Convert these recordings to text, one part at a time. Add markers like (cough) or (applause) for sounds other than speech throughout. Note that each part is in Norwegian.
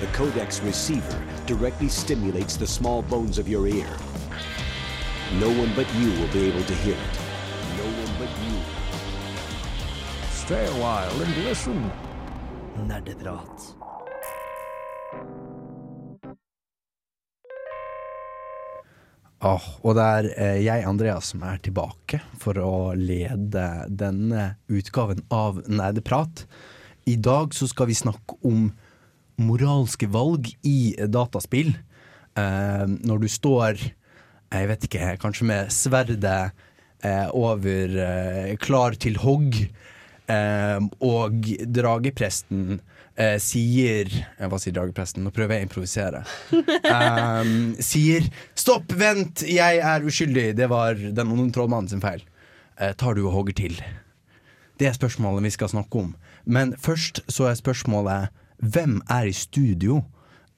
The codex receiver directly stimulates the small bones of your ear. No one but you will be able to hear it. No one but you. Stay a while and listen. Nerdeprat. Oh, og det er eh, jeg, Andreas, som er tilbake for å lede denne utgaven av Nerdeprat. I dag så skal vi snakke om moralske valg i dataspill. Eh, når du står, jeg vet ikke, kanskje med sverdet eh, over eh, klar til hogg, eh, og dragepresten eh, sier Hva sier dragepresten? Nå prøver jeg å improvisere. (laughs) Eh, sier 'stopp, vent, jeg er uskyldig', det var den onde trollmannen sin feil. Eh, tar du og hogger til? Det er spørsmålet vi skal snakke om. Men først så er spørsmålet hvem er i studio?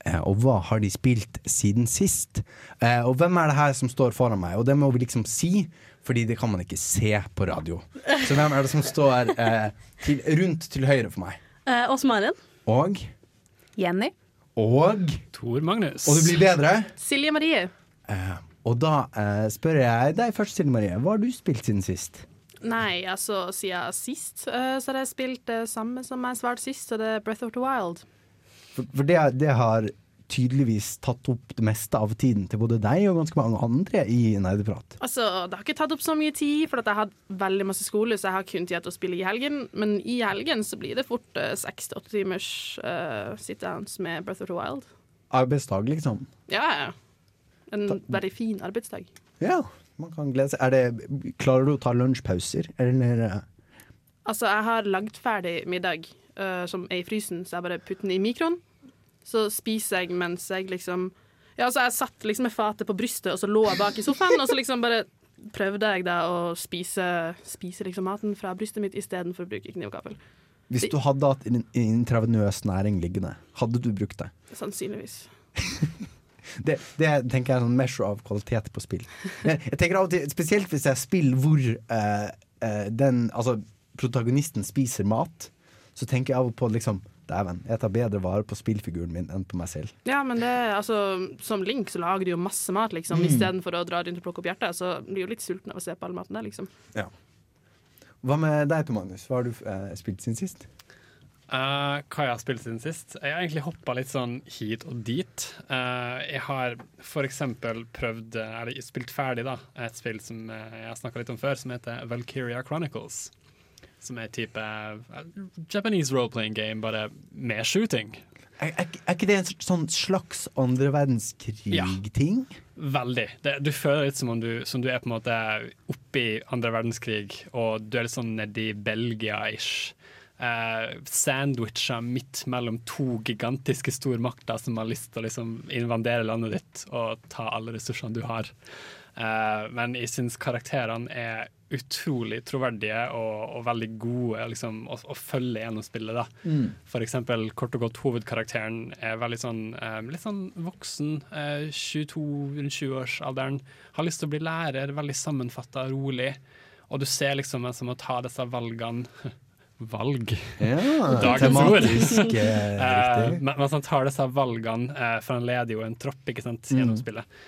Eh, og hva har de spilt siden sist? Eh, og hvem er det her som står foran meg? Og det må vi liksom si, fordi det kan man ikke se på radio. Så hvem er det som står eh, til, rundt til høyre for meg? Eh, Åse Maren. Og Jenny. Og Tor Magnus. Og det blir bedre. Silje Marie. Eh, og da eh, spør jeg deg først, Silje Marie. Hva har du spilt siden sist? Nei, altså siden sist uh, så har jeg spilt det samme som jeg svarte sist, og det er Breath of the Wild. For, for det, det har tydeligvis tatt opp det meste av tiden til både deg og ganske mange andre i Nerdeprat. Altså, Det har ikke tatt opp så mye tid, for jeg har hatt veldig masse skole, så jeg har kun tid til å spille i helgen. Men i helgen så blir det fort eh, seks til åtte timers uh, sit-downs med Breath of the Wild. Arbeidsdag, liksom. Ja, ja. En veldig fin arbeidsdag. Ja, man kan glede seg. Det, klarer du å ta lunsjpauser, eller? eh, Altså, jeg har lagd ferdig middag uh, som er i frysen, så jeg bare putter den i mikroen. Så spiser jeg mens jeg liksom Ja, altså, jeg satt liksom med fatet på brystet, og så lå jeg bak i sofaen, og så liksom bare prøvde jeg da å spise, spise liksom maten fra brystet mitt istedenfor å bruke kniv og gaffel. Hvis du hadde hatt en en intravenøs næring liggende, hadde du brukt det? Sannsynligvis. (laughs) Det, det tenker jeg er en measure av kvalitet på spill. Jeg, jeg tenker av og til, Spesielt hvis det er spill hvor eh, eh, den, altså, protagonisten spiser mat, så tenker jeg av og på liksom Dæven, jeg tar bedre vare på spillfiguren min enn på meg selv. Ja, men det, altså, som Link så lager du jo masse mat, liksom. Mm. Istedenfor å dra rundt og plukke opp hjertet. Så blir du litt sulten av å se på all maten der, liksom. Hva med deg, Tom Magnus? Hva har du eh, spilt siden sist? Eh, hva jeg har spilt siden sist? Jeg har egentlig hoppa litt sånn hit og dit. Uh, jeg har eksempel prøvd, eller spilt ferdig, da, et spill som eh, jeg har snakka litt om før, som heter Valkyria Chronicles. Som er type Japanese role-playing game, bare med shooting. Er, er, er ikke det en sånn slags andre verdenskrig-ting? Veldig. Det, du føler litt som om du, som du er på en måte oppe i andre verdenskrig, og du er litt sånn nedi Belgia-ish. Uh, Sandwicha midt mellom to gigantiske stormakter som har lyst til å liksom invadere landet ditt og ta alle ressursene du har. Eh, men jeg syns karakterene er utrolig troverdige og, og veldig gode liksom, å, å følge gjennom spillet. Da. Mm. For eksempel, kort og godt, hovedkarakteren er veldig sånn, eh, litt sånn voksen, eh, 22, rundt 20-årsalderen. Har lyst til å bli lærer, veldig sammenfatta, rolig. Og du ser liksom en som må ta disse valgene (laughs) Valg. Ja, (laughs) Dagens tematisk eh, (laughs) Eh, riktig. men mens han tar disse valgene, eh, for han leder jo en tropp ikke sant, gjennom Mm. spillet,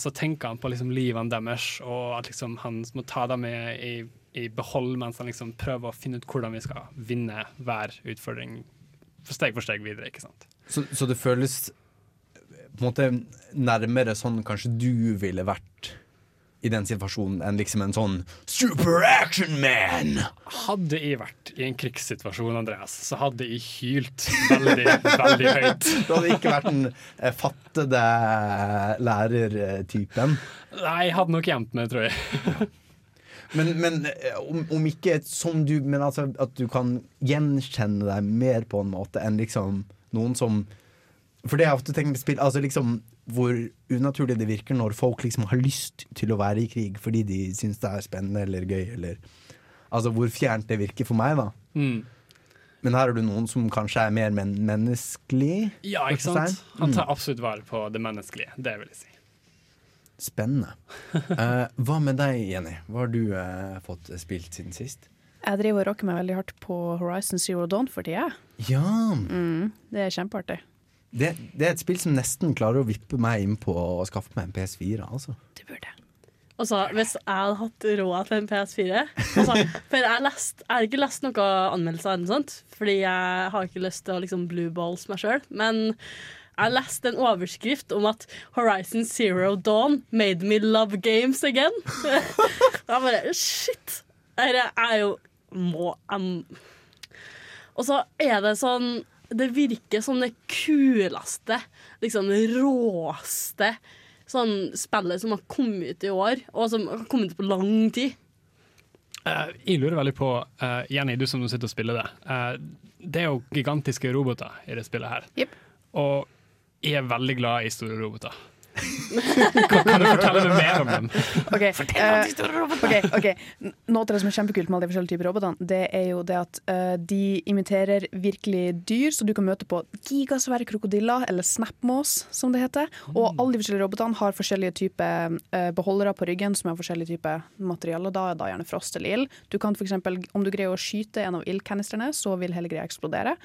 så tenker han på liksom livene deres, og at liksom han må ta dem med i, i behold mens han liksom prøver å finne ut hvordan vi skal vinne hver utfordring for steg for steg videre. ikke sant? Så, så det føles på en måte nærmere sånn kanskje du ville vært i den situasjonen, enn liksom en sånn super action man! Hadde jeg vært i en krigssituasjon, Andreas, så hadde jeg hylt veldig, veldig høyt. (laughs) Du hadde ikke vært den eh, fattede lærertypen. Nei, jeg hadde nok gjemt meg, tror jeg. (laughs) Men, men eh, om, om ikke som du Men altså at du kan gjenkjenne deg mer på en måte enn liksom noen som For det jeg ofte tenker på spill, altså liksom hvor unaturlig det virker når folk liksom har lyst til å være i krig fordi de syns det er spennende eller gøy, eller Altså hvor fjernt det virker for meg, da. Mm. Men her er du noen som kanskje er mer men menneskelig. Ja, ikke sant? Han tar Mm. absolutt vare på det menneskelige, det vil jeg si. Spennende. Uh, (laughs) hva med deg, Jenny? Hva har du uh, fått spilt siden sist? Jeg driver og rocker meg veldig hardt på Horizon Zero Dawn for tida. Ja, Mm, det er kjempeartig. Det, det er et spill som nesten klarer å vippe meg inn på å skaffe meg en PS4. Altså. Du burde. Og så hvis jeg hadde hatt råd til en PS4 altså, For jeg, lest, jeg har ikke lest noen anmeldelser, sånt, fordi jeg har ikke lyst til å liksom blue balls meg sjøl. Men jeg leste en overskrift om at Horizon Zero Dawn made me love games again. (laughs) jeg bare Shit! Dette er jo Må jeg Og så er det sånn Det virker som det kuleste, liksom råeste sånn spillet som har kommet ut i år, og som har kommet ut på lang tid. Uh, jeg lurer veldig på, uh, Jenny, du som sitter og spiller det. Uh, det er jo gigantiske roboter i det spillet her. Yep. Og jeg er veldig glad i store roboter. Kan, kan du fortelle meg mer om dem? (laughs) OK. eh, ok, ok. N- Noe av det som er kjempekult med alle de forskjellige typer robotene, det er jo det at uh, de imiterer virkelig dyr, så du kan møte på gigasvære krokodiller, eller snapmås, som det heter. Og alle de forskjellige robotene har forskjellige typer uh, beholdere på ryggen som er forskjellige typer materialer. Da er da gjerne frost eller ild. Du kan eksempel, om du greier å skyte en av ildkanistrene, så vil hele greia eksplodere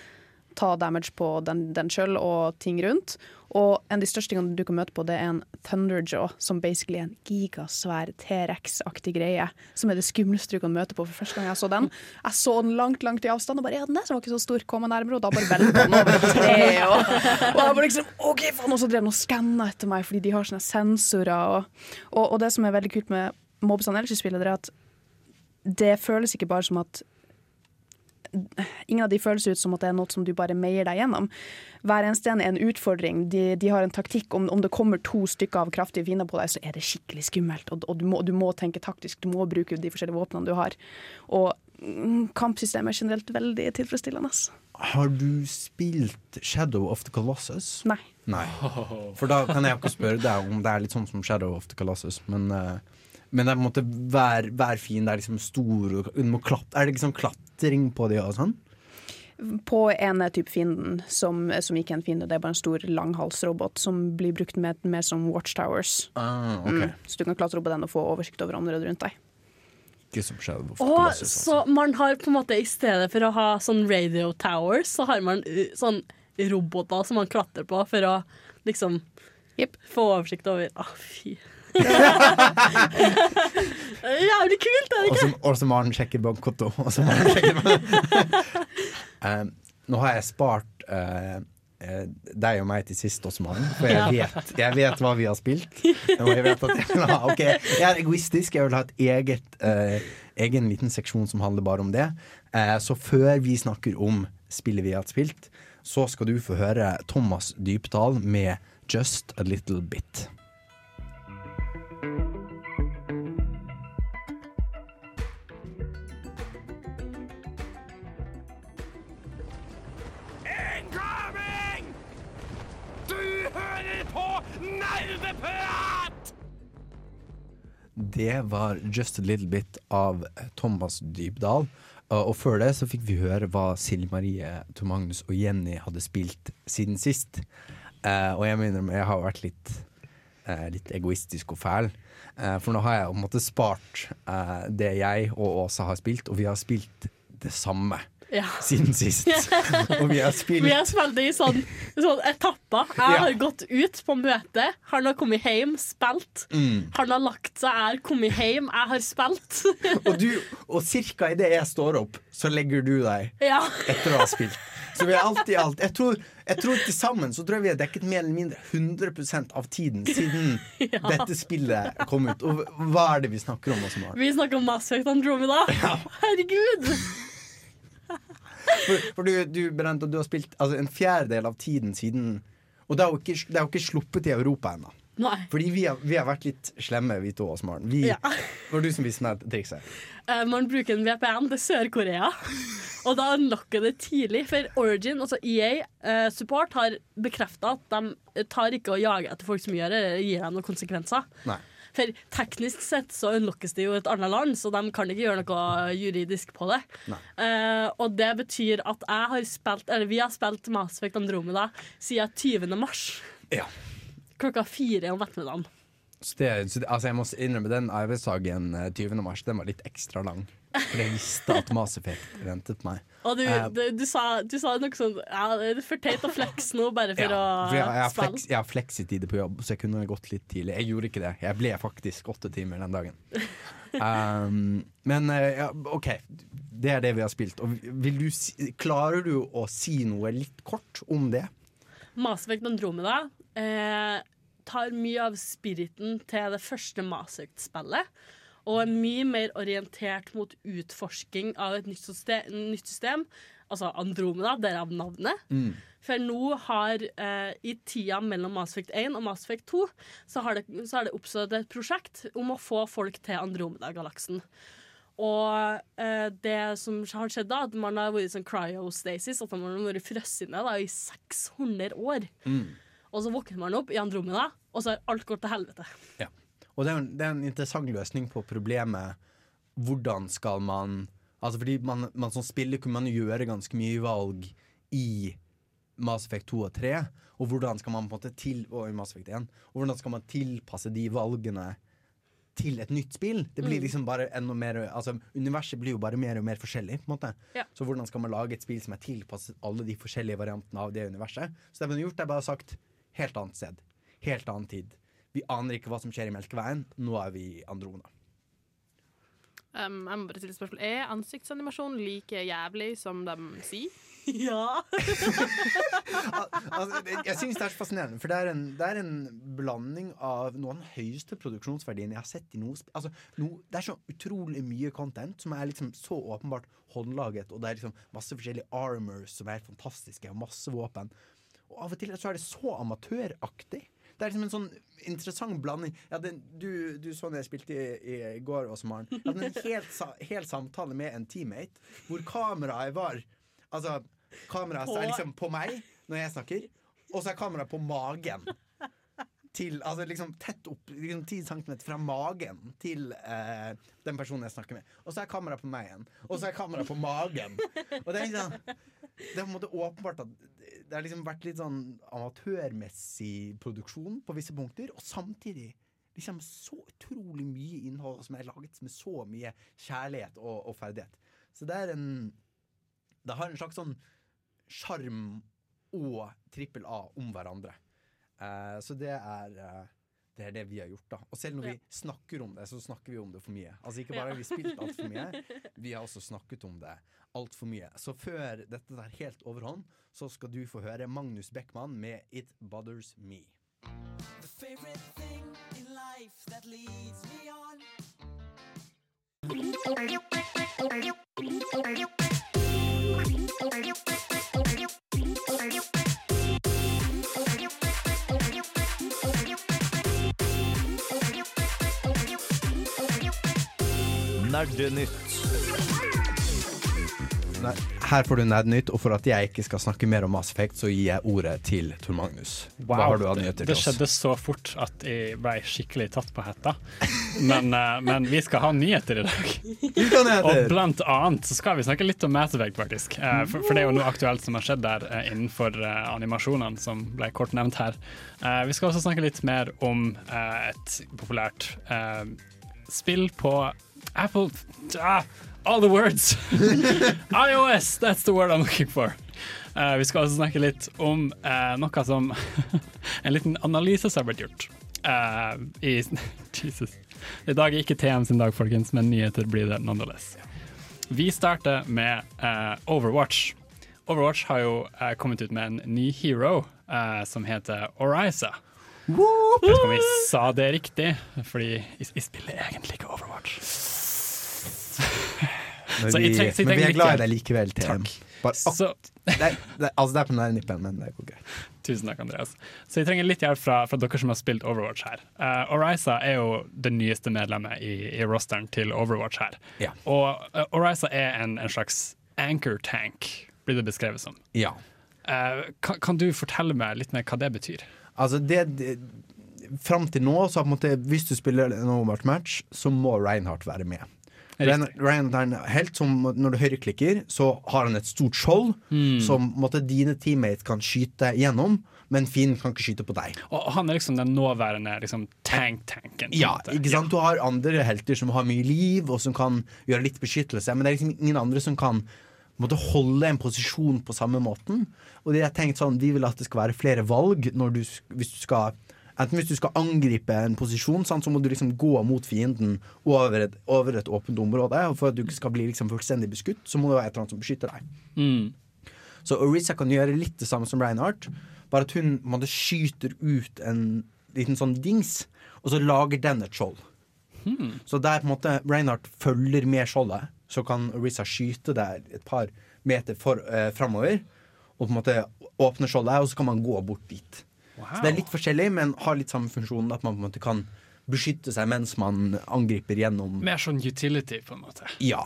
ta damage på den, den sjøl og ting rundt. Og en av de største tingene du kan møte på, det er en Thunderjaw, som basically er en gigasvær T-rex-aktig greie. Som er det skumleste du kan møte på for første gang jeg så den. Jeg så den langt, langt i avstand og bare ja, den der var ikke så stor, kom jeg nærmere, og da bare velta den over et. Og, og jeg bare liksom OK, faen! Og så drev den og skanna etter meg, fordi de har sånne sensorer. Og, og, og det som er veldig kult med mobsene ellers i spillet, det er at det føles ikke bare som at Ingen av de føles ut som at det er noe som du bare meier deg gjennom. Hver eneste en er en utfordring. De, de har en taktikk. Om, om det kommer to stykker av kraftige fiender på deg, så er det skikkelig skummelt. Og, og du, må, du må tenke taktisk. Du må bruke de forskjellige våpnene du har. Og mm, kampsystemet er generelt veldig tilfredsstillende. Har du spilt Shadow of the Colossus? Nei. Nei. For da kan jeg ikke spørre deg om det er litt sånn som Shadow of the Colossus, men eh, men det er på en måte hver, hver fiende er liksom stor, og du må klatre. Er det liksom klatring på de og sånn? På ene type fienden, som, som ikke er en fiende, det er bare en stor langhalsrobot som blir brukt mer, mer som watchtowers. Ah, okay. Mm. Så du kan klatre opp på den og få oversikt over andre rundt deg. Ikke som Shadow Og så man har på en måte i stedet for å ha sånn radio towers, så har man uh, sånn roboter som man klatrer på for å liksom yep. få oversikt over Å, fy. Jævlig kult, er det ikke? Og Og må han sjekke bankkonto. Um, (laughs) Nå har jeg spart eh, eh, deg og meg til sist også, Maren. For jeg vet, jeg vet hva vi har spilt. Og jeg vet at jeg, vil ha, ok, jeg er egoistisk. Jeg vil ha et eget uh, egen liten seksjon som handler bare om det. Uh, så før vi snakker om spillet vi har spilt, så skal du få høre Thomas Dypdal med 'Just a Little Bit'. Det var Just a Little Bit av Thomas Dybdahl. Uh, Og før det så fikk vi høre hva Silje Marie, Tor Magnus og Jenny hadde spilt siden sist. Eh, og jeg mener jeg har vært litt, eh, litt egoistisk og fæl. Eh, for nå har jeg på en måte spart eh, det jeg og Åsa har spilt, og vi har spilt det samme Ja. siden sist. (laughs) og vi har spilt Vi har spilt i sånn, sånn etapper. Jeg Ja. har gått ut på møte, han har kommet hjem, spilt. Mm. Han har lagt seg, jeg har kommet hjem, jeg har spilt. (laughs) Og, du, og cirka idet jeg står opp, så legger du deg. ja. etter å ha spilt. Så vi har alt i alt Jeg tror, jeg tror til sammen så tror jeg vi har dekket mer eller mindre 100% av tiden siden (laughs) dette spillet kom ut. Og hva er det vi snakker om? Også, Maren? Vi snakker om Mass Effect Andromeda. Herregud! For, for du, du, Brent, du har spilt altså, en fjerdedel av tiden siden Og det er jo ikke, det er jo ikke sluppet i Europa ennå. Fordi vi har, vi har vært litt slemme, vi to også, Maren. Vi, Ja. Det var du som viste meg trikset. Uh, man bruker en VPN til Sør-Korea, og da unlocker det tidlig. For Origin, altså EA uh, Support, har bekrefta at de tar ikke å jage etter folk som gjør det, eller gir dem noen konsekvenser. Nei. For teknisk sett så unnlokkes det jo et annet land, så de kan ikke gjøre noe juridisk på det. Eh, og det betyr at jeg har spilt, eller vi har spilt Mass Effect Andromeda siden 20. mars. Ja. Klokka fire om ettermiddagen. Så det, så det, altså jeg må innrømme den arbeidsdagen eh, 20. mars Den var litt ekstra lang. For jeg visste at Mass Effect ventet meg. Og du, Eh, du, du, sa, du sa noe sånn ja, Det er for teit å flex nå, bare for for jeg, jeg, å spille. flex, jeg har flexitider på jobb, så jeg kunne gått litt tidlig. Jeg gjorde ikke det. Jeg ble faktisk åtte timer den dagen. (laughs) Um, men eh, ja, OK, det er det vi har spilt. Du klarer du å si noe litt kort om det? Mass Effect Andromeda eh, tar mye av spiriten til det første Mass Effect-spillet. Og er mye mer orientert mot utforsking av et nytt system, nytt system altså Andromeda, derav navnet. For nå har, eh, i tida mellom Mass Effect 1 og Mass Effect 2, så har det, så har det oppstått et prosjekt om å få folk til Andromeda-galaksen. Og eh, det som har skjedd da, at man har vært i sånn cryostasis, at man har vært frosset ned i 600 år. Og så våkner man opp i Andromeda, og så har alt gått til helvete. Og det er, en, det er en interessant løsning på problemet hvordan skal man Altså fordi man, man som spiller kunne man gjøre ganske mye valg i Mass Effect 2 og 3, og hvordan skal man på en måte til Og i Mass Effect 1 Og hvordan skal man tilpasse de valgene til et nytt spill? Det blir liksom bare enda mer Altså Universet blir jo bare mer og mer forskjellig. på en måte Ja. Så hvordan skal man lage et spill som er tilpasset alle de forskjellige variantene av det universet? Så det man har gjort, er bare sagt helt annet sted. Helt annen tid. Vi aner ikke hva som skjer i Melkeveien. Nå er vi i Andromeda. Um, jeg må bare stille spørsmål. Er ansiktsanimasjon like jævlig som de sier? (laughs) Ja! Altså, jeg syns det er så fascinerende, for det er, en, det er en blanding av noe av den høyeste produksjonsverdien jeg har sett i noe altså, no, Det er så utrolig mye content som er liksom så åpenbart håndlaget, og det er liksom masse forskjellige armors som er helt fantastiske, og masse våpen. Og av og til så er det så amatøraktig. Det er liksom en sånn interessant blanding. Ja, den, du, du så når jeg spilte i, i går, Åse-Maren. Jeg hadde en helt, hel samtale med en teammate hvor kameraet var Altså, kameraet På- er liksom på meg når jeg snakker, og så er kameraet på magen. Til, altså liksom tett opp, liksom 10 cm fra magen til eh, den personen jeg snakker med. Og så er kameraet på meg igjen. Og så er kameraet på magen. Og det er liksom Det er på en måte åpenbart at det har liksom vært litt sånn amatørmessig produksjon på visse punkter, og samtidig liksom så utrolig mye innhold som er laget med så mye kjærlighet og, og ferdighet. Så det er en Det har en slags sånn sjarm og trippel A om hverandre. Uh, så det er eh, det er det vi har gjort, da. Og selv når vi snakker om det, så snakker vi om det for mye. Altså Ikke bare har vi spilt altfor mye, vi har også snakket om det altfor mye. Så før dette tar helt overhånd, så skal du få høre Magnus Beckmann med It Bothers Me. Nerdenytt. Her får du Nerdnytt, og for at jeg ikke skal snakke mer om Mass Effect, så gir jeg ordet til Tor Magnus. Hva har du av nyheter til oss? Det skjedde så fort at jeg ble skikkelig tatt på hetta. Men, eh, men vi skal ha nyheter i dag. Og blant annet så skal vi snakke litt om Mass Effect, faktisk. Eh, For, for det er jo noe aktuelt som har skjedd der eh, innenfor animasjonene, som ble kort nevnt her. Eh, Vi skal også snakke litt mer om et populært eh, spill på Apple ah, All the words! (laughs) iOS, that's the word I'm looking for. Uh, vi skal også snakke litt om uh, noe som (laughs) En liten analyse som har blitt gjort. Uh, i, (laughs) Jesus. I dag er ikke TM sin dag, folkens, men nyheter blir det nonetheless. Vi starter med Overwatch. Overwatch har jo kommet ut med en ny hero som heter Oriza. Jeg vet ikke om vi sa det riktig, fordi vi jeg spiller egentlig ikke Overwatch. (laughs) Men Så vi, treng- men vi er glad i deg likevel, TM. Bare Så det, det, altså det er på nærnippen, men det går greit. Tusen takk, Andreas. Så jeg trenger litt hjelp fra, fra dere som har spilt Overwatch her. Uh, Oriza er jo det nyeste medlemmet i, i rosteren til Overwatch her. Ja. Og uh, Oriza er en, en slags anchor tank, blir det beskrevet som. Ja. Uh, kan, kan du fortelle meg litt mer hva det betyr? Altså det, det Fram til nå, så har på en måte hvis du spiller en Overwatch-match, så må Reinhardt være med. Ryan, Ryan er en helt som Når du høyreklikker, så har han et stort skjold Mm. som måtte, dine teammates kan skyte gjennom, men Finn kan ikke skyte på deg. Og han er liksom den nåværende liksom, tank-tanken. Ja, ikke sant? Du har andre helter som har mye liv, og som kan gjøre litt beskyttelse, men det er liksom ingen andre som kan måtte holde en posisjon på samme måten. Og de har tenkt sånn, de vil at det skal være flere valg når du, hvis du skal Enten hvis du skal angripe en posisjon, sant, så må du liksom gå mot fienden over et, over et åpent område. Og for at du ikke skal bli liksom fullstendig beskutt, så må det være et eller annet som beskytter deg. Mm. Så Orisa kan gjøre litt det samme som Reinhardt, bare at hun måtte, skyter ut en liten sånn dings, og så lager den et skjold. Hmm. Så der på en måte Reinhardt følger med skjoldet, så kan Orisa skyte der et par meter for, eh, framover, og på en måte åpne skjoldet, og så kan man gå bort dit. Så det er litt forskjellig, men har litt samme funksjon, at man på en måte kan beskytte seg mens man angriper gjennom Mer sånn utility, på en måte. ja.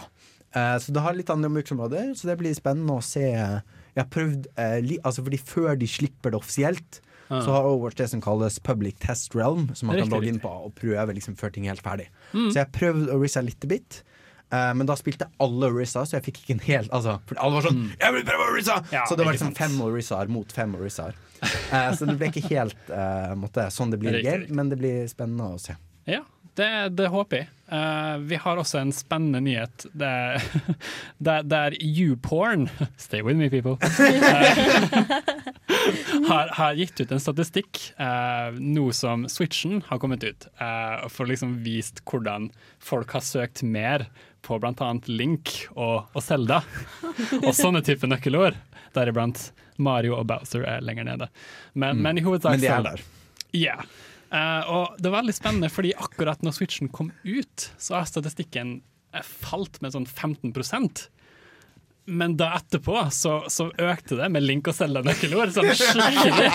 Eh, så det har litt andre bruksområder, så det blir spennende å se. Jeg har prøvd eh, li altså fordi Før de slipper det offisielt, Ah. så har Overwatch det som kalles public test realm, som man kan logge inn på og prøve liksom før ting er helt ferdig. Mm. Så jeg har prøvd å Orisa litt bit. Eh, men da spilte alle Orisa, så jeg fikk ikke en hel altså, For alle var sånn 'Jeg vil prøve Orisa!' Mm. Ja, så det var liksom fem Orisaer mot fem Orisaer. Uh, så det ble ikke helt uh, måtte, sånn det blir i game, men det blir spennende å se. Ja, det, det håper jeg. Eh, vi har også en spennende nyhet Det, (laughs) det, det er YouPorn (laughs) Stay with me, people. eh, (laughs) har, har gitt ut en statistikk eh, nå som Switchen har kommet ut, eh, for liksom vist hvordan folk har søkt mer på bl.a. Link og, og Zelda, og sånne type nøkkelord. Deriblant Mario og Bowser er lenger nede. Men, Mm. men i hovedsak Men de er der. Ja. Eh, og det var veldig spennende, fordi akkurat når Switchen kom ut, så har statistikken eh, falt med sånn 15% men da etterpå så, så økte det med Link og Zelda-nøkkelord sånn (laughs) skikkelig.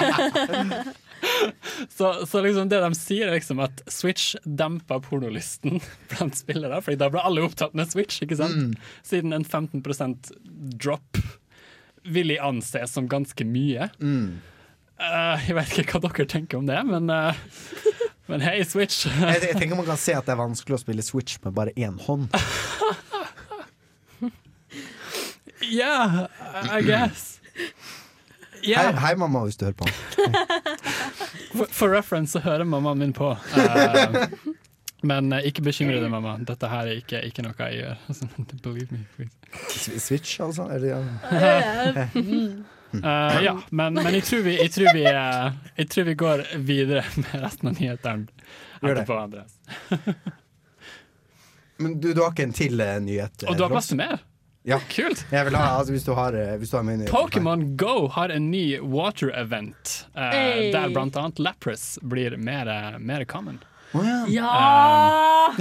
Så, så liksom det de sier, er liksom at Switch demper pornolysten (laughs) blant spillere, Fordi da ble alle opptatt med Switch, ikke sant? Siden en 15% drop vil jeg anse som ganske mye. Eh, jeg vet ikke hva dere tenker om det, men, uh, men hei, Switch. (laughs) Jeg, jeg tenker man kan se at det er vanskelig å spille Switch med bare én hånd. (laughs) Yeah, I guess. Ja. Hei, hei, mamma, hvis du hører på. For, for reference så hører mammaen min på. Uh, men uh, ikke bekymre deg, mamma. Dette her er ikke, ikke noe jeg gjør. Altså, (laughs) Believe me, please. Switch, altså? Er det, ja. Uh, ja, men, men jeg, tror vi, jeg, tror vi, jeg tror vi går videre med resten av nyhetene etterpå, Andreas. Men du, du har ikke en til nyhet? Og du har plass til mer? Ja. Kult. Jeg vil ha, altså, hvis du har, eh, hvis du har med. Pokémon Go har en ny water event, uh, Hey. der blant annet Lapras blir mer, mer common. Ja!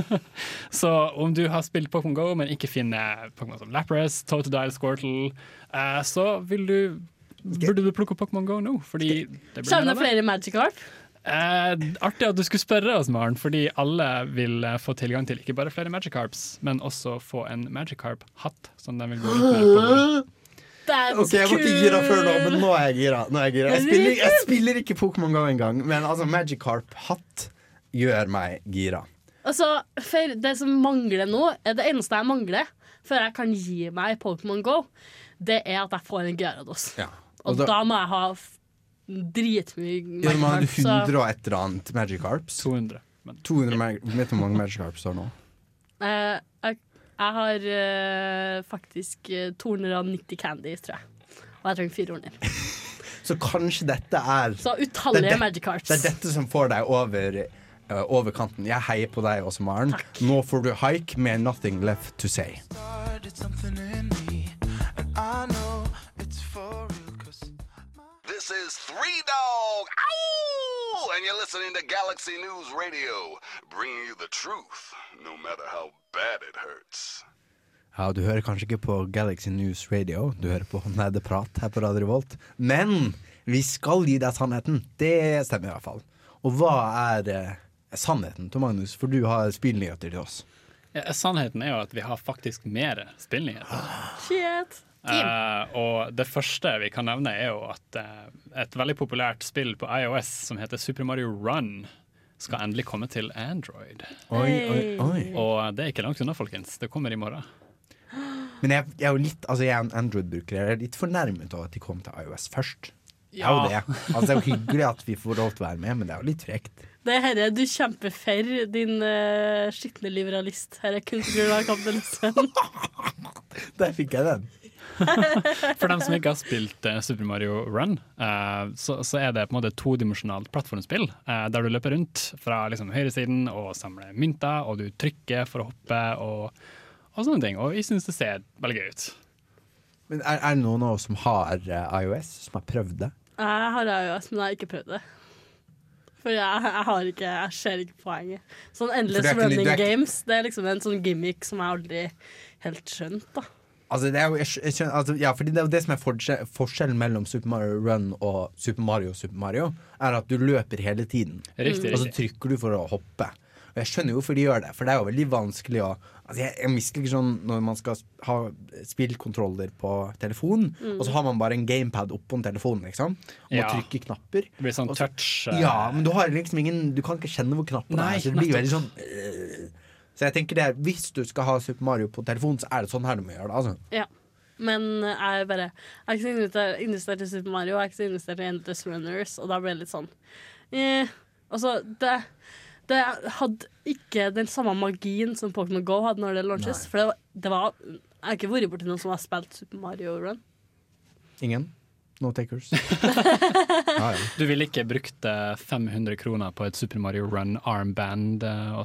(laughs) Så om du har spilt Pokémon Go, men ikke finner Pokémon som Lapras, Totodile, Squirtle, uh, så vil du Burde du plukke opp Pokémon Go nå? Fordi det. flere Magikarp? Eh, artig at du skulle spørre oss, Maren, fordi alle vil eh, få tilgang til ikke bare flere Magikarps, men også få en Magikarp-hatt som de vil gå rundt med. på. (laughs) Ok, Jeg var ikke gira før nå, men nå er jeg gira. Nå er jeg, gira. Jeg, spiller, jeg spiller ikke Pokémon Go engang, men altså Magikarp-hatt gjør meg gira. Altså, for det som mangler nå, er det eneste jeg mangler før jeg kan gi meg Pokémon Go, det er at jeg får en Gyarados. Og, Og da- da, må jeg ha dritmye Ja, men Magikarp, så- 100 og et eller annet Magikarps? 200. 200 mag Vet du hvor mange Magikarps du har nå? Eh, jeg, jeg har eh, faktisk eh, 290 candies, tror jeg. Og jeg trenger 400. (laughs) Så kanskje dette er Så det utallige er det- Magikarps. Det er dette som får deg over, eh, over kanten. Jeg heier på deg også, Maren. Nå får du hike med 'Nothing Left To Say'. This is Three Dog, Ow! and you're listening to Galaxy News Radio, bringing you the truth, no matter how bad it hurts. Ja, Du hører kanskje ikke på Galaxy News Radio, du hører på Nerdeprat her på Radio Revolt. Men vi skal gi deg sannheten. Det stemmer i hvert fall. Og hva er eh, sannheten, Tom Magnus? For du har spillnyheter til oss. Ja, sannheten er jo at vi har faktisk mer spillnyheter. Shit. Uh, og det første vi kan nevne, er jo at uh, et veldig populært spill på iOS som heter Super Mario Run, skal endelig komme til Android. Oi, oi, oi. Og det er ikke langt unna, folkens. Det kommer i morgen. Men jeg, jeg er jo litt Altså jeg er en Android-bruker. Jeg er litt fornærmet av at de kom til iOS først. Det er jo det. Altså Det er jo hyggelig at vi får lov til å være med, men det er jo litt frekt. Det er herre du kjemper for, din uh, skitne liberalist. Her er kun på grunn av kapitalismen. (laughs) Der fikk jeg den. (laughs) For dem som ikke har spilt uh, Super Mario Run, uh, så, så er det på en måte todimensjonalt plattformspill Uh, der du løper rundt fra liksom, høyresiden og samler mynter, og du trykker for å hoppe og, og sånne ting. Og jeg syns det ser veldig gøy ut. Men er, er det noen av oss som har iOS, som har prøvd det? Jeg har iOS, men jeg har ikke prøvd det. For jeg, jeg har ikke Jeg ser ikke poenget. Sånn Endless ikke- running ikke- games, det er liksom en sånn gimmick som jeg aldri helt skjønt, da. Altså, det er jo, jeg, skjønner, altså, ja, fordi det er jo det som er forskjell, forskjellen mellom Super Mario Run og Super Mario Super Mario, er at du løper hele tiden. Riktig, Og så trykker du for å hoppe. Og jeg skjønner jo hvorfor de gjør det, for det er jo veldig vanskelig å altså jeg, jeg misliker sånn når man skal ha spillkontroller på telefon, Mm. og så har man bare en gamepad oppå en telefon, liksom. Og Ja. trykke knapper. Det blir sånn så- touch eh, Ja, men du har liksom ingen Du kan ikke kjenne hvor knappen Nei, er. Så det blir veldig sånn øh. Så jeg tenker det er, Hvis du skal ha Super Mario på telefon, så er det sånn her du må gjøre det. Altså. Ja. Men jeg er bare Jeg er ikke så investert i Super Mario, jeg er ikke så investert i Endless Runners, og da ble det litt sånn eh, Altså, det det hadde ikke den samme magien som Pokémon GO hadde når det launches. For det var, det var Jeg har ikke vært borti noen som har spilt Super Mario Run. Ingen? No takers? (laughs) ah, ja. Du ville ikke brukt eh, 500 kroner på et Super Mario Run armband? eh,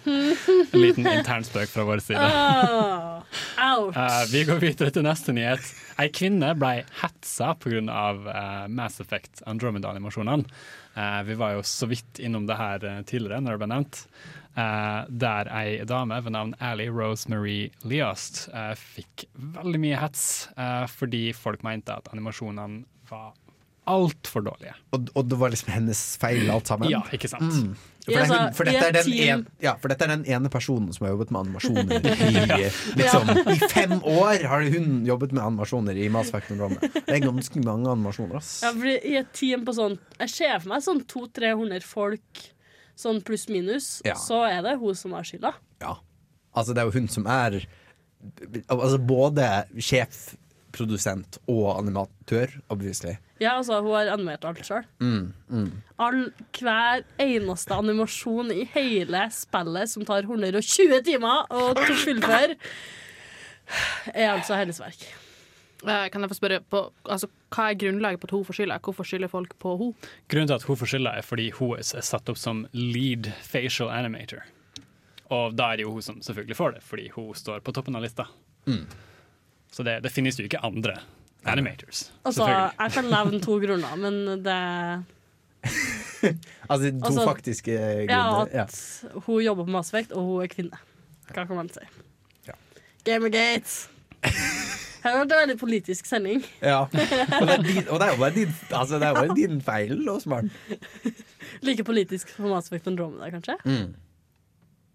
(laughs) en liten internspøk fra vår side. Oh. Eh, vi går videre til neste nyhet. Ei kvinne ble hetsa pga. Uh, Mass Effect Andromeda-animasjonene. Uh, vi var jo så vidt innom det her uh, tidligere, når det ble nevnt. Eh, der ei dame ved navn Ally Rosemarie Leost uh, fikk veldig mye hets uh, fordi folk mente at animasjonene var altfor dårlige. Og, og det var liksom hennes feil, alt sammen? Ja, ikke sant? Mm. For, det altså, for, dette den en, ja, for dette er den ene personen som har jobbet med animasjoner i (laughs) liksom, I fem år har hun jobbet med animasjoner i Mass Effect Det er ganske mange animasjoner, ass. Ja, fordi I et team på sånn Jeg ser for meg sånn 200-300 folk, sånn pluss-minus, Ja. så er det hun som har skylda. Ja. Altså, det er jo hun som er Altså både sjef, produsent og animatør, obviously. Ja, altså, hun har animert alt sjøl. Mm, mm. All, hver eneste animasjon i hele spillet som tar 120 timer å fullføre, er altså hennes verk. Eh, Kan jeg få spørre på, altså, Hva er grunnlaget på at hun får skylda? Hvorfor skylder folk på hun? Grunnen til at hun får skylda, er fordi hun er satt opp som lead facial animator. Og da er det jo hun som selvfølgelig får det, fordi hun står på toppen av lista. Mm. Så det, det finnes jo ikke andre animators. Altså, jeg kan nevne to grunner, men det (laughs) Altså to Altså, faktiske grunner. Ja. at hun jobber på Mass og hun er kvinne. Hva kan man si? Ja. Gamergate! (laughs) Her har det vært en veldig politisk sending. Ja. Og, det er din, og det er jo bare din, altså, det er bare din feil, Åsmaren. Like politisk som Mass Effect Andromeda, kanskje? Mm.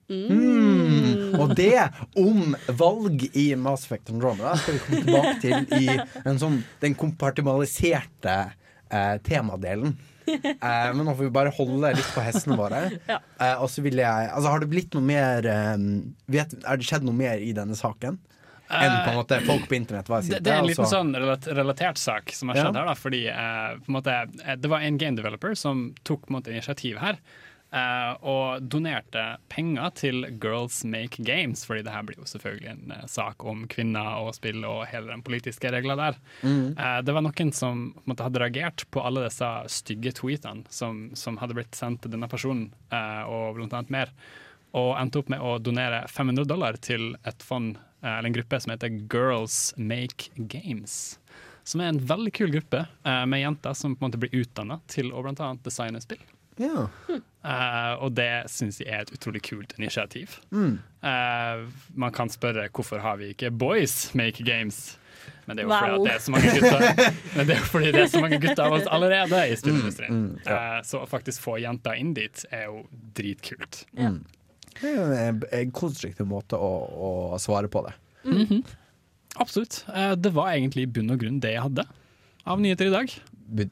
Mm. Og det om valg i Mass Effect Andromeda skal vi komme tilbake til i en sånn, den kompartimaliserte eh, temadelen. Eh, men nå får vi bare holde litt på hestene våre. Ja. Eh, og så vil jeg Altså, har det blitt noe mer eh, vet, Er det skjedd noe mer i denne saken? Enn på en måte folk på internett det, det er en liten altså. sånn relatert sak som har Ja. skjedd her. da, fordi eh, måte, eh, Det var en game developer som tok måte, initiativ her. eh, og donerte penger til Girls Make Games, fordi det her blir jo selvfølgelig en eh, sak om kvinner og spill og hele den politiske regla der. Mm. Eh, det var noen som måte, hadde reagert på alle disse stygge tweetene som, som hadde blitt sendt til denne personen, eh, og blant annet mer. Og endte opp med å donere 500 dollar til et fond, eh, eller en gruppe som heter Girls Make Games. Som er en veldig kul gruppe eh, med jenter som på en måte blir utdanna til å annet designe spill. Ja. Uh, og det syns jeg er et utrolig kult initiativ. Mm. Uh, man kan spørre hvorfor har vi ikke Boys Make Games? Men det er jo Wow. fordi det er så mange gutter (laughs) Men det er jo fordi det er så mange gutter av oss allerede i spillindustrien. Mm, mm, uh, så å faktisk få jenter inn dit er jo dritkult. Mm. Det er en, en konstruktiv måte å, å svare på det. Mhm. Absolutt. Eh, det var egentlig i bunn og grunn det jeg hadde av nyheter i dag.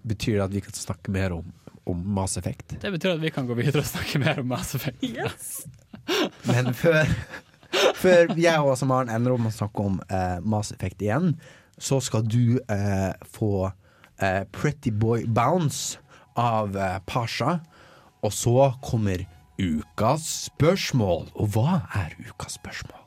Betyr det at vi kan snakke mer om, om Mass Effect. Det betyr at vi kan gå videre og snakke mer om Mass Effect. (laughs) Men før, før jeg og Maren ender om å snakke om eh, Mass Effect igjen, så skal du eh, få eh, Pretty Boy Bounce av eh, Pasha. Og så kommer ukas spørsmål. Og hva er ukas spørsmål?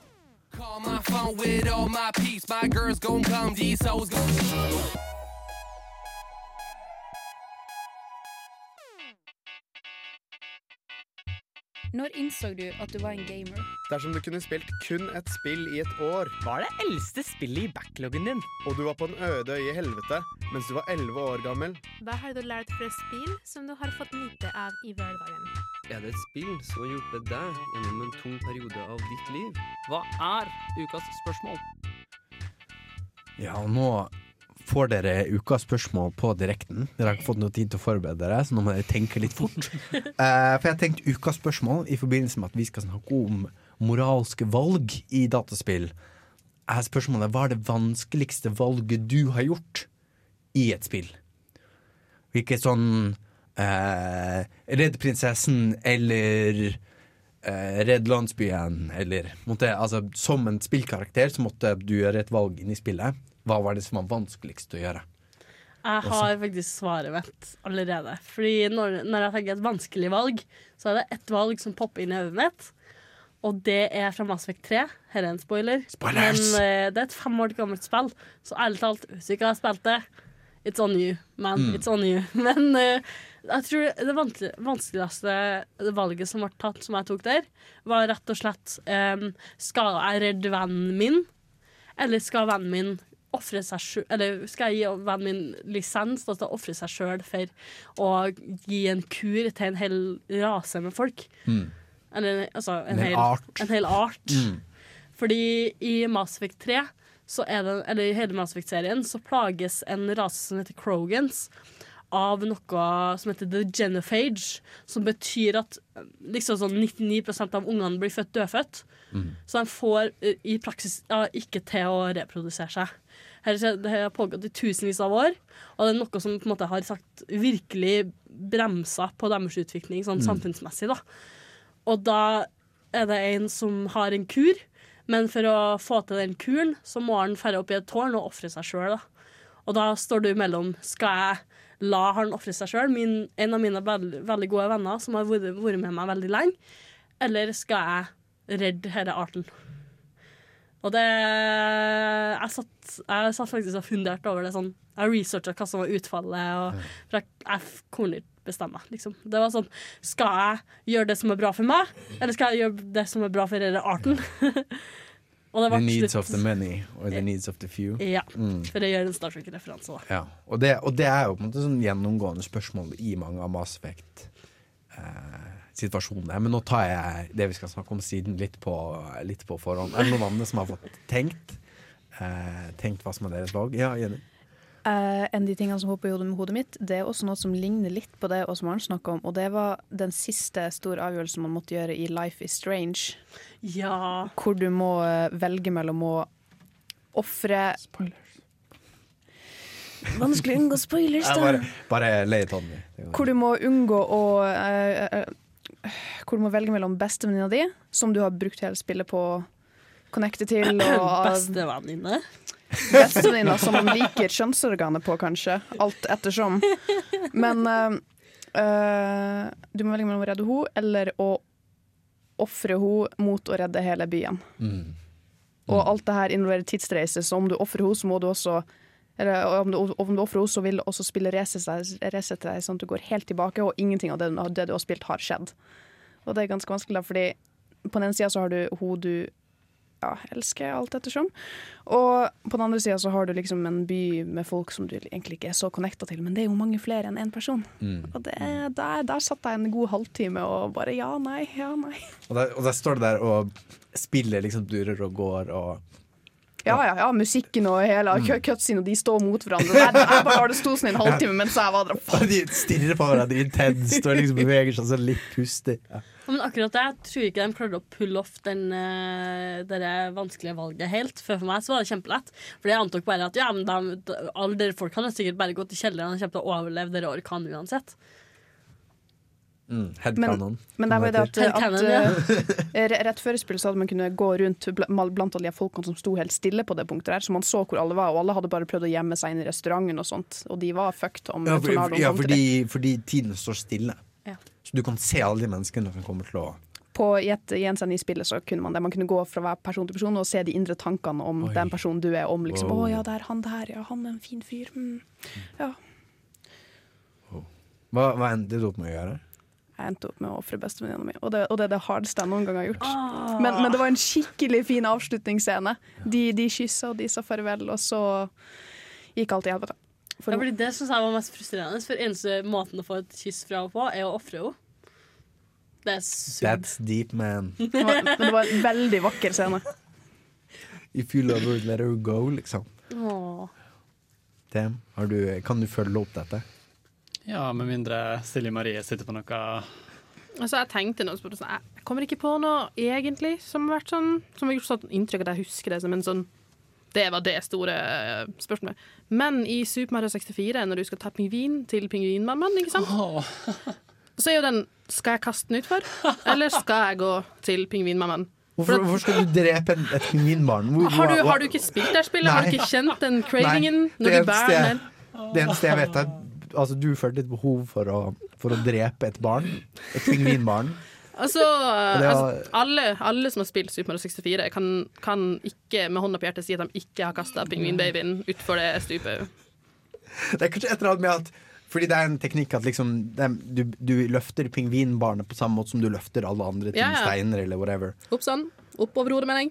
Når innså du at du var en gamer? Dersom du kunne spilt kun et spill i et år Hva er det eldste spillet i backloggen din? Og du var på en øde øye i helvete mens du var 11 år gammel Hva har du lært fra spill som du har fått nyte av i hverdagen? Er det et spill som har hjulpet deg gjennom en tung periode av ditt liv? Hva er ukas spørsmål? Ja, og nå får dere ukas spørsmål på direkten. Dere har ikke fått noe tid til å forberede dere, så nå må dere tenke litt fort. Uh, (laughs) for jeg har tenkt ukas spørsmål i forbindelse med at vi skal snakke om moralske valg i dataspill. Er spørsmålet hva er det vanskeligste valget du har gjort i et spill? Hvilke sånn eh, Redd prinsessen eller eh, Redd landsbyen, eller måtte, altså, Som en spillkarakter så måtte du gjøre et valg inn i spillet. Hva var det som var vanskeligst å gjøre? Jeg har faktisk svaret mitt allerede. Fordi når, når jeg tenker et vanskelig valg, så er det ett valg som popper inn i hodet mitt. Og det er fra Mass Effect 3. Her er en spoiler. Spoilers! Men uh, det er et fem år gammelt spill, så ærlig talt, hvis du ikke har spilt det, it's on you, man. Mm. It's on you. (laughs) Men eh, jeg tror det vanskelig- vanskeligste valget som ble tatt, som jeg tok der, var rett og slett um, Skal jeg redde vennen min, eller skal vennen min ofre seg sjøl Eller skal jeg gi vennen min lisens da, til å ofre seg sjøl for å gi en kur til en hel rase med folk? Mm. Eller altså en, En hel hel art. En hel art. Mm. Fordi i Mass Effect 3, så er det, eller i hele Mass Effect-serien, så plages en rase som heter Krogans av noe som heter the genophage, som betyr at eh, liksom sånn 99% av ungene blir født dødfødt. Mm. Så de får eh, i praksis ja, ikke til å reprodusere seg. Det har pågått i tusenvis av år, og det er noe som på en måte har sagt virkelig bremsa på deres utvikling sånn Mm. samfunnsmessig. da. Og da er det en som har en kur, men for å få til den kuren, så må han ferde opp i et tårn og ofre seg sjøl. Og da står du mellom skal jeg la han ofre seg sjøl, en av mine veldig, veldig gode venner som har vært, vært med meg veldig lenge, eller skal jeg redde denne arten? Og det Jeg satt, jeg satt faktisk og funderte over det sånn. Jeg researcha hva som var utfallet, og, jeg, jeg kunne ikke bestemme. Liksom. Det var sånn Skal jeg gjøre det som er bra for meg, eller skal jeg gjøre det som er bra for denne arten? (laughs) The needs slutt- of the many or the needs of the few. Ja, Mm. for det gjør en Star Trek-referanse. da. Ja, og det, og det er jo på en måte sånn gjennomgående spørsmål i mange av Mass Effect-situasjonene. Men nå tar jeg det vi skal snakke om siden litt på, litt på forhånd. Er det noen andre som har fått tenkt? eh, tenkt hva som er deres valg? Ja, Jenny? Eh, en av de tingene som hopper i hodet, mitt, det er også noe som ligner litt på det Maren snakka om, og det var den siste store avgjørelsen man måtte gjøre i Life is Strange. Ja. Hvor du må eh, velge mellom å ofre Vanskelig å unngå spoilers, (laughs) da. bare, bare lay it on me. Hvor du må unngå å eh, eh, Hvor du må velge mellom bestevenninna di, som du har brukt hele spillet på å connecte til, (clears throat) og Bestevenninne? Bestevenninna som man liker kjønnsorganet på, kanskje. Alt ettersom. Men eh, eh, du må velge mellom å redde henne eller å ofre henne mot å redde hele byen. Mm. Og alt det her involverer tidsreise, så om du ofrer henne, så må du også eller om du, om du ofrer henne, så vil også spillet resette deg sånn at du går helt tilbake, og ingenting av det, det du har spilt, har skjedd. Og det er ganske vanskelig, da, fordi på den ene sida så har du hun du ja, elsker, alt ettersom. Og på den andre sida så har du liksom en by med folk som du egentlig ikke er så connecta til, men det er jo mange flere enn én person. Mm. Og det, der, der satt jeg en god halvtime og bare ja, nei, ja, nei. Og der, og der står du der og spiller liksom durer og går og Ja, ja, ja, musikken og hele Mm. cutscene, og de står mot hverandre. Jeg, jeg bare har det stått sånn en halvtime mens jeg var der. Og de stirrer på hverandre intenst og liksom beveger seg sånn litt pustig. Ja. Men akkurat det, jeg tror ikke de klarte å pulle off den, eh, det vanskelige valget helt. For for meg så var det kjempelett. For jeg antok bare at ja, men de, de, alle dere folk hadde sikkert bare gått i kjelleren og kommer til å overleve dere orkanen uansett. Mm, headcanon. men det var jo det at, at re- rett før spillet så hadde man kunne gå rundt bl- blant alle de folkene som sto helt stille på det punktet der, så man så hvor alle var, og alle hadde bare prøvd å gjemme seg inn i restauranten og sånt, og de var fucked om Ja, for, tornadoen ja til fordi, fordi tiden står stille. Så du kan se alle de menneskene som kommer til å På, i, et, I i spillet så kunne man det. Man kunne gå fra hver person til person og se de indre tankene om Oi. den personen du er. Om liksom, Wow. å ja, det er han der, ja, han er en fin fyr. Mm. Ja. Hva, hva endte du opp med å gjøre? Jeg endte opp med å ofre bestevenninna mi, og det, og det er det hardeste jeg noen gang har gjort. Ah. Men, men det var en skikkelig fin avslutningsscene. De, de kyssa, og de sa farvel, og så gikk alt i helvete. For Ja, fordi det syns jeg var mest frustrerende, for eneste måten å få et kyss fra henne på, er å ofre henne. Det er sugd. That's deep, man. (laughs) det var, men det var en veldig vakker scene. If you love her, let her go, liksom. Åh. Damn. Har du, kan du følge opp dette? Ja, med mindre Silje Marie sitter på noe Altså, jeg tenkte noe, så sånn, jeg kommer ikke på noe egentlig som har vært sånn Som har gjort sånn inntrykk at jeg husker det som en sånn Det var det store eh, spørsmålet. Men i Super Mario 64, når du skal ta pingvin til pingvinmammaen, ikke sant? Så er jo den Skal jeg kaste den utfor, eller skal jeg gå til pingvinmammaen? Hvorfor, hvorfor skal du drepe en, et pingvinbarn? Har du, har du ikke spilt det spillet? Har du ikke kjent den cravingen når du bærer den? Det eneste jeg vet, er Altså, du følte et behov for å, for å drepe et barn. Et pingvinbarn. Altså, var- altså alle, alle som har spilt Super Mario 64, kan, kan ikke med hånda på hjertet si at de ikke har kasta pingvinbabyen utfor det stupet. Det er kanskje et eller annet med at Fordi det er en teknikk at liksom det, du, du løfter pingvinbarnet på samme måte som du løfter alle andre ting, Ja, ja. steiner eller whatever. Opp sånn. Opp over hodet, mener jeg.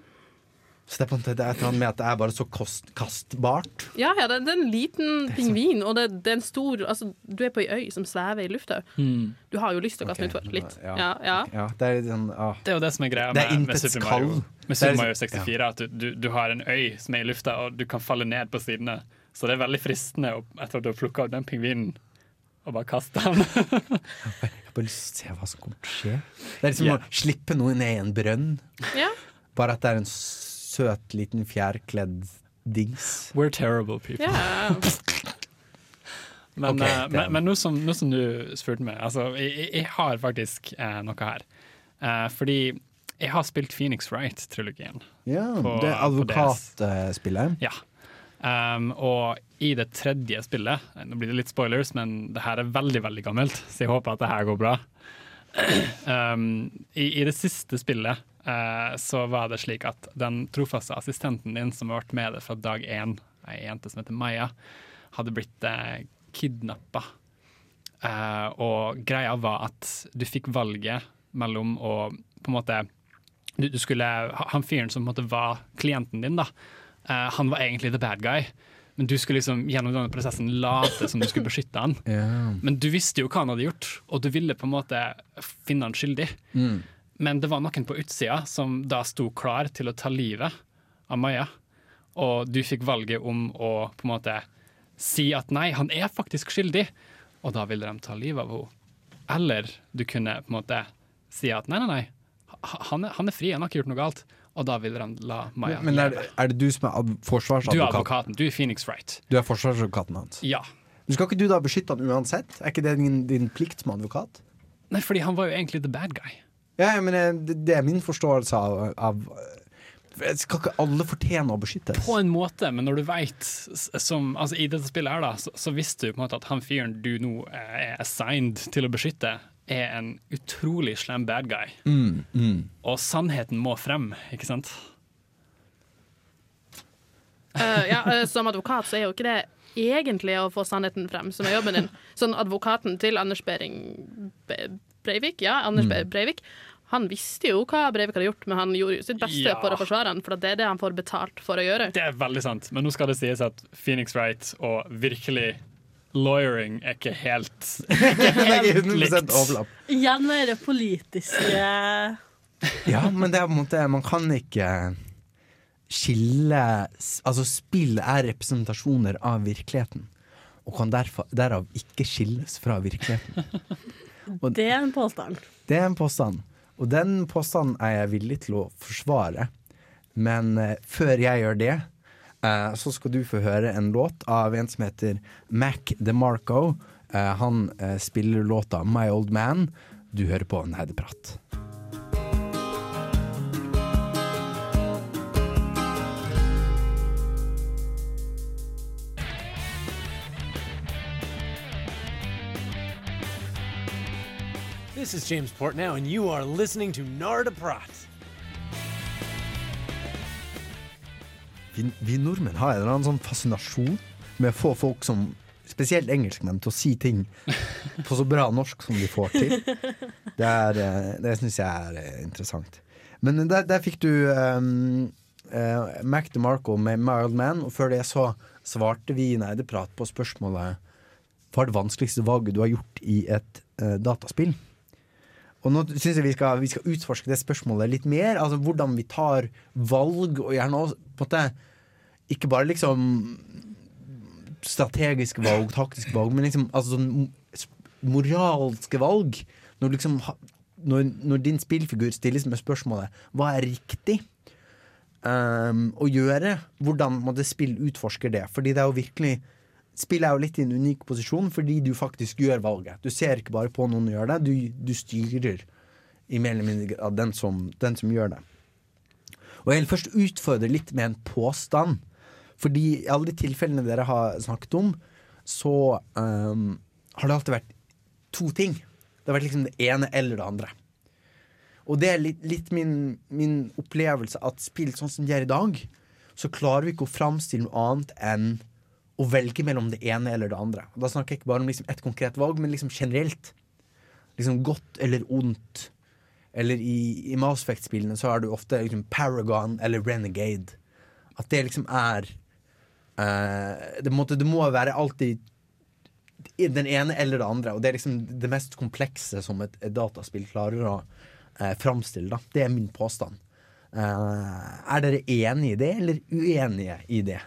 Så det er, på en måte, det er med at det er bare så kost, kastbart. Ja, ja, det, det er en liten pingvin, og det, det er en stor Altså, du er på ei øy som svever i lufta. Du har jo lyst til å kaste den utfor. Litt. Ja. Ja, ja. Ja, det er sånn ah. Det er jo det som er greia Det er med, med Super Mario, med er Super Mario liksom- 64. At du, du, du har en øy som er i lufta, og du kan falle ned på sidene. Så det er veldig fristende etter at du har plukka opp den pingvinen, og bare kaste den. (laughs) Jeg har bare lyst til å se hva som kommer til å skje. Det er liksom yeah. å slippe noe ned i en brønn. Ja. Bare at det er en søt, liten fjærkledd dings. We're terrible people. Yeah. (laughs) Men, okay, uh, men, men nå, som, nå som du spurte meg, altså, jeg, jeg- har faktisk uh, noe her. Uh, fordi jeg har spilt Phoenix Wright-trilogien. Ja, På- det advokatspillet. Ja. Um, og i det tredje spillet, nå blir det litt spoilers, men det her er veldig veldig gammelt, så jeg håper at det her går bra. Um, (clears throat) i, I det siste spillet så var det slik at den trofaste assistenten din som har vært med deg fra dag én, ei jente som heter Maja, hadde blitt eh, kidnappa. Eh, og greia var at du fikk valget mellom å på en måte du, du skulle, Han fyren som på en måte var klienten din, da, eh, han var egentlig the bad guy. Men du skulle liksom gjennom denne prosessen late som du skulle beskytte han. (laughs) Yeah. Men du visste jo hva han hadde gjort, og du ville på en måte finne han skyldig. Mm. Men det var noen på utsida som da sto klar til å ta livet av Maja. Og du fikk valget om å på en måte si at nei, han er faktisk skyldig, og da ville de ta livet av henne. Eller du kunne på en måte si at nei, nei, nei, han er, han er fri, han har ikke gjort noe galt. Og da ville de la Maja Men er, er det du som er forsvarsadvokaten? Du er advokaten, du er Phoenix Wright. Du er forsvarsadvokaten hans? Ja. Men Skal ikke du da beskytte han uansett? Er ikke det din, din plikt som advokat? Nei, fordi han var jo egentlig the bad guy. Ja, men eh, det, det er min forståelse av, av eh, Skal ikke alle fortjene å beskyttes? På en måte, men når du veit altså I dette spillet her, da, så, så visste du på en måte at han fyren du nå eh, er assigned til å beskytte, er en utrolig slem bad guy. Mm, mm. Og sannheten må frem, ikke sant? Uh, ja, uh, som advokat så er jo ikke det egentlig å få sannheten frem som er jobben din. Sånn advokaten til Anders Behring Be Breivik, ja, Anders Mm. Breivik, han visste jo hva Breivik hadde gjort, men han gjorde jo sitt beste Ja. for å forsvare han, for det er det han får betalt for å gjøre. Det er veldig sant. Men nå skal det sies at Phoenix Wright og virkelig lawyering er ikke helt, (laughs) ikke helt likt. Igjen er det politiske Ja, men det er på en måte Man kan ikke skille Altså, spill er representasjoner av virkeligheten. Og kan derfor, derav ikke skilles fra virkeligheten. (laughs) Det er en påstand. Det er en påstand. Og den påstanden er jeg villig til å forsvare. Men eh, før jeg gjør det, eh, så skal du få høre en låt av en som heter Mac DeMarco. Eh, han eh, spiller låta My Old Man. Du hører på Nerdeprat. This is James Portnow, and you are listening to Narda Prat. Vi, vi nordmenn har en eller annen sånn fascinasjon med å få folk som Spesielt engelskmenn til å si ting på så bra norsk som de får til. Det, er, eh, det syns jeg er eh, interessant. Men der, der fikk du um, uh, Mac DeMarco med 'Mild Man', og før det så svarte vi i prat på spørsmålet Hva er det vanskeligste valget du har gjort i et uh, dataspill? Og nå syns jeg vi skal, vi skal utforske det spørsmålet litt mer. Altså Hvordan vi tar valg, og gjerne også på en måte ikke bare liksom strategiske valg, taktiske valg, men liksom altså sånn moralske valg. Når, liksom, når, når din spillfigur stilles med spørsmålet hva er riktig um, å gjøre, hvordan må det spill utforsker det? Fordi det er jo virkelig Spillet er jo litt i en unik posisjon fordi du faktisk gjør valget. Du ser ikke bare på noen gjør det, du, du styrer i mer eller mindre grad den som, den som gjør det. Og jeg vil først utfordre litt med en påstand. Fordi i alle de tilfellene dere har snakket om, så um, har det alltid vært to ting. Det har vært liksom det ene eller det andre. Og det er litt, litt min, min opplevelse at spill sånn som de er i dag, så klarer vi ikke å framstille noe annet enn å velge mellom det ene eller det andre. Da snakker jeg ikke bare om liksom ett konkret valg, men liksom generelt. Liksom godt eller ondt. Eller i, i Mass Effect-spillene så er det ofte liksom Paragon eller Renegade. At det liksom er uh, det, måtte, det må være alltid den ene eller det andre. Og det er liksom det mest komplekse som et, et dataspill klarer å uh, framstille. Da. Det er min påstand. Uh, er dere enige i det, eller uenige i det?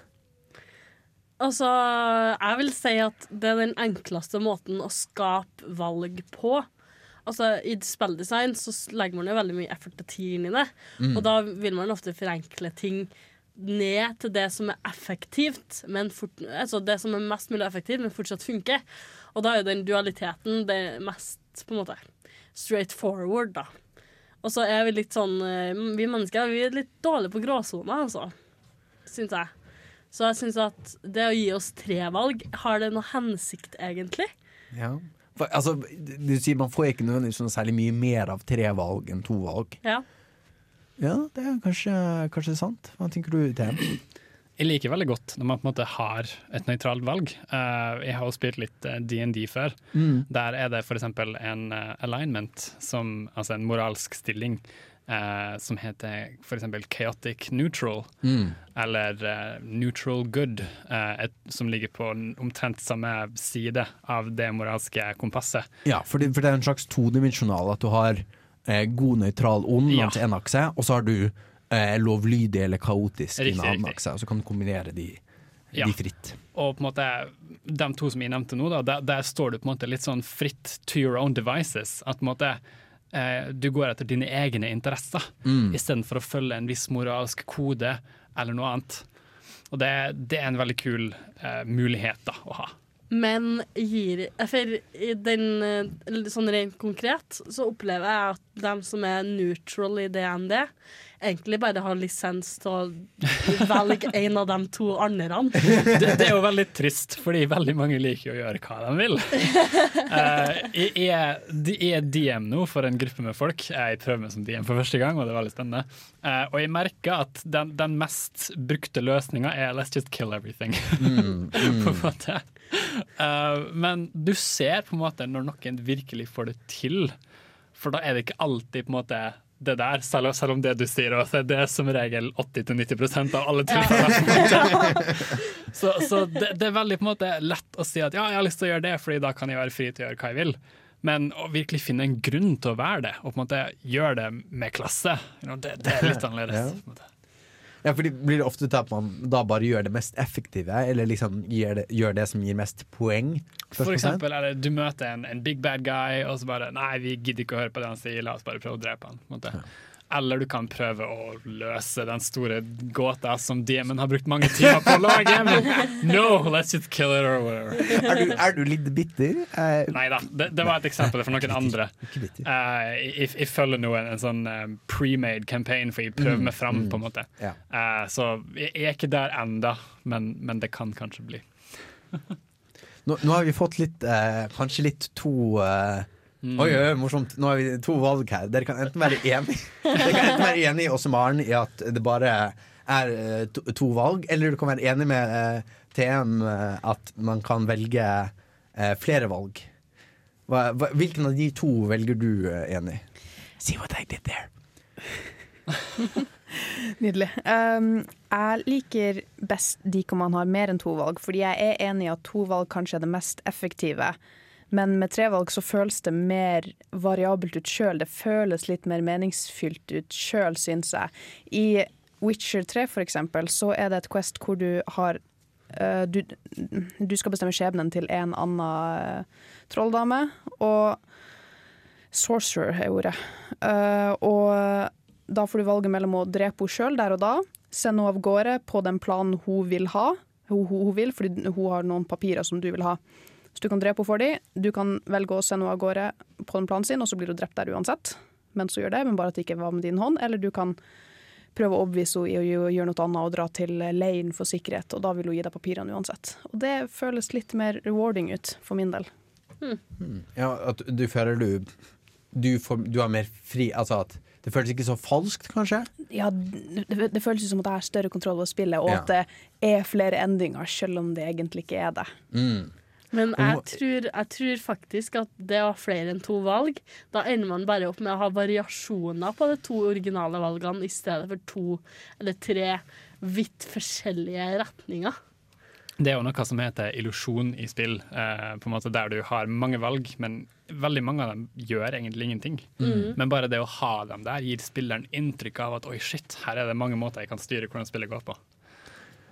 Altså, jeg vil si at det er den enkleste måten å skape valg på. Altså, I spilldesign så legger man jo veldig mye effort og tid inn i det. Mm. Og da vil man ofte forenkle ting ned til det som er effektivt, men fort, altså det som er mest mulig effektivt, men fortsatt funker. Og da er jo den dualiteten det mest på en måte straight forward, da. Og så er vi litt sånn eh, Vi mennesker vi er litt dårlige på gråsoner, altså. Syns jeg. Så jeg syns at det å gi oss tre valg, har det noe hensikt, egentlig? Ja. For, altså, du sier man får ikke nødvendigvis noe særlig mye mer av tre valg enn to valg. Ja. Ja, det er kanskje, kanskje sant. Hva tenker du, Thea? Jeg liker veldig godt når man på en måte har et nøytralt valg. Uh, jeg har jo spilt litt eh, DND før. Mm. Der er det f.eks. en eh, alignment, som, altså en moralsk stilling, eh, som heter f.eks. chaotic neutral. Mm. Eller eh, neutral good, eh, et, som ligger på omtrent samme side av det moralske kompasset. Ja, for det, for det er en slags todimensjonal at du har eh, god, nøytral, ond Ja. langs en akse, og så har du eh, lovlydig eller kaotisk i en Riktig, annen riktig. akse, og så kan du kombinere de, Ja. fritt. Og på en måte, de to som jeg nevnte nå, da, der, der står du på en måte litt sånn fritt to your own devices. At på en måte eh, du går etter dine egne interesser, Mm. istedenfor å følge en viss moralsk kode eller noe annet. Og det, det er en veldig kul eh, mulighet da, å ha. Men gir For i den eh, Sånn rent konkret så opplever jeg at de som er neutral i DND, egentlig bare ha lisens til å velge (laughs) en av de to andre. Det, det er jo veldig trist, fordi veldig mange liker å gjøre hva de vil. Uh, jeg, jeg, er- jeg er DM nå for en gruppe med folk. Jeg prøver meg som DM for første gang, og det er veldig spennende. Uh, og jeg merker at den, den mest brukte løsninga er 'let's just kill everything'. Mm, (laughs) mm. på en måte. Uh, men du ser på en måte når noen virkelig får det til, for da er det ikke alltid på en måte det der, selv, selv om det du sier, også, det er som regel 80-90% av alle tilfeller. på. (laughs) Så, så det, det er veldig på en måte lett å si at ja, jeg har lyst til å gjøre det, Fordi da kan jeg være fri til å gjøre hva jeg vil. Men å virkelig finne en grunn til å være det, og på en måte gjøre det med klasse, det, det er litt annerledes. Ja. Ja, fordi Blir det ofte til at man da bare gjør det mest effektive, eller liksom gjør det, gjør det som gir mest poeng? For eksempel er det, du møter en, en big bad guy, og så bare Nei, vi gidder ikke å høre på det han sier, la oss bare prøve å drepe han. På en måte. Eller du kan prøve å løse den store gåta som DM-en har brukt mange timer på å lage. Men no, let's just kill it or whatever. Er du, er du litt bitter? Uh, Nei da, det, det var et eksempel for noen andre. Uh. Eh, jeg, jeg følger nå en, en sånn eh, pre-made campaign, for jeg prøver Mm, meg fram, mm, på en måte. Eh, så jeg er ikke der enda, men, men det kan kanskje bli. (laughs) Nå, nå har vi fått litt eh, Kanskje litt to eh, Mm. Oi, oi, morsomt. Nå har vi to valg her. Dere kan enten være enig (laughs) Dere kan enten være enig og Maren i at det bare er eh, to, to valg, eller du kan være enig med uh, TM eh, at man kan velge uh, flere valg. Hva, hva, hvilken av de to velger du uh, enig i? See what I did there. (laughs) Nydelig. Um, jeg liker best de hvor man har mer enn to valg, fordi jeg er enig i at to valg kanskje er det mest effektive. Men med tre valg så føles det mer variabelt ut sjøl. Det føles litt mer meningsfylt ut sjøl, syns jeg. I Witcher 3 for eksempel, så er det et Quest hvor du har uh, du, du skal bestemme skjebnen til en annen uh, trolldame, og Sorcerer er ordet. Uh, og da får du valget mellom å drepe henne sjøl der og da, sende henne av gårde på den planen hun vil ha, hun, hun, hun vil, fordi hun har noen papirer som du vil ha. Så du kan drepe henne for dem. Du kan velge å sende henne av gårde på den planen sin, og så blir hun drept der uansett. Mens hun gjør det, men bare at det ikke var med din hånd. Eller du kan prøve å overbevise henne i å gjøre noe annet og dra til leiren for sikkerhet, og da vil hun gi deg papirene uansett. Og det føles litt mer rewarding ut, for min del. Ja, at du føler du du, får, du har mer fri Altså at det føles ikke så falskt, kanskje? Ja, det, det føles som at jeg har større kontroll over spillet, og Ja. at det er flere endringer, selv om det egentlig ikke er det. Mm. Men jeg tror, jeg tror faktisk at det ha flere enn to valg, da ender man bare opp med å ha variasjoner på de to originale valgene i stedet for to eller tre vidt forskjellige retninger. Det er jo noe som heter illusjon i spill, eh, på en måte der du har mange valg, men veldig mange av dem gjør egentlig ingenting. Mm. Men bare det å ha dem der gir spilleren inntrykk av at oi, shit, her er det mange måter jeg kan styre hvordan spillet går på.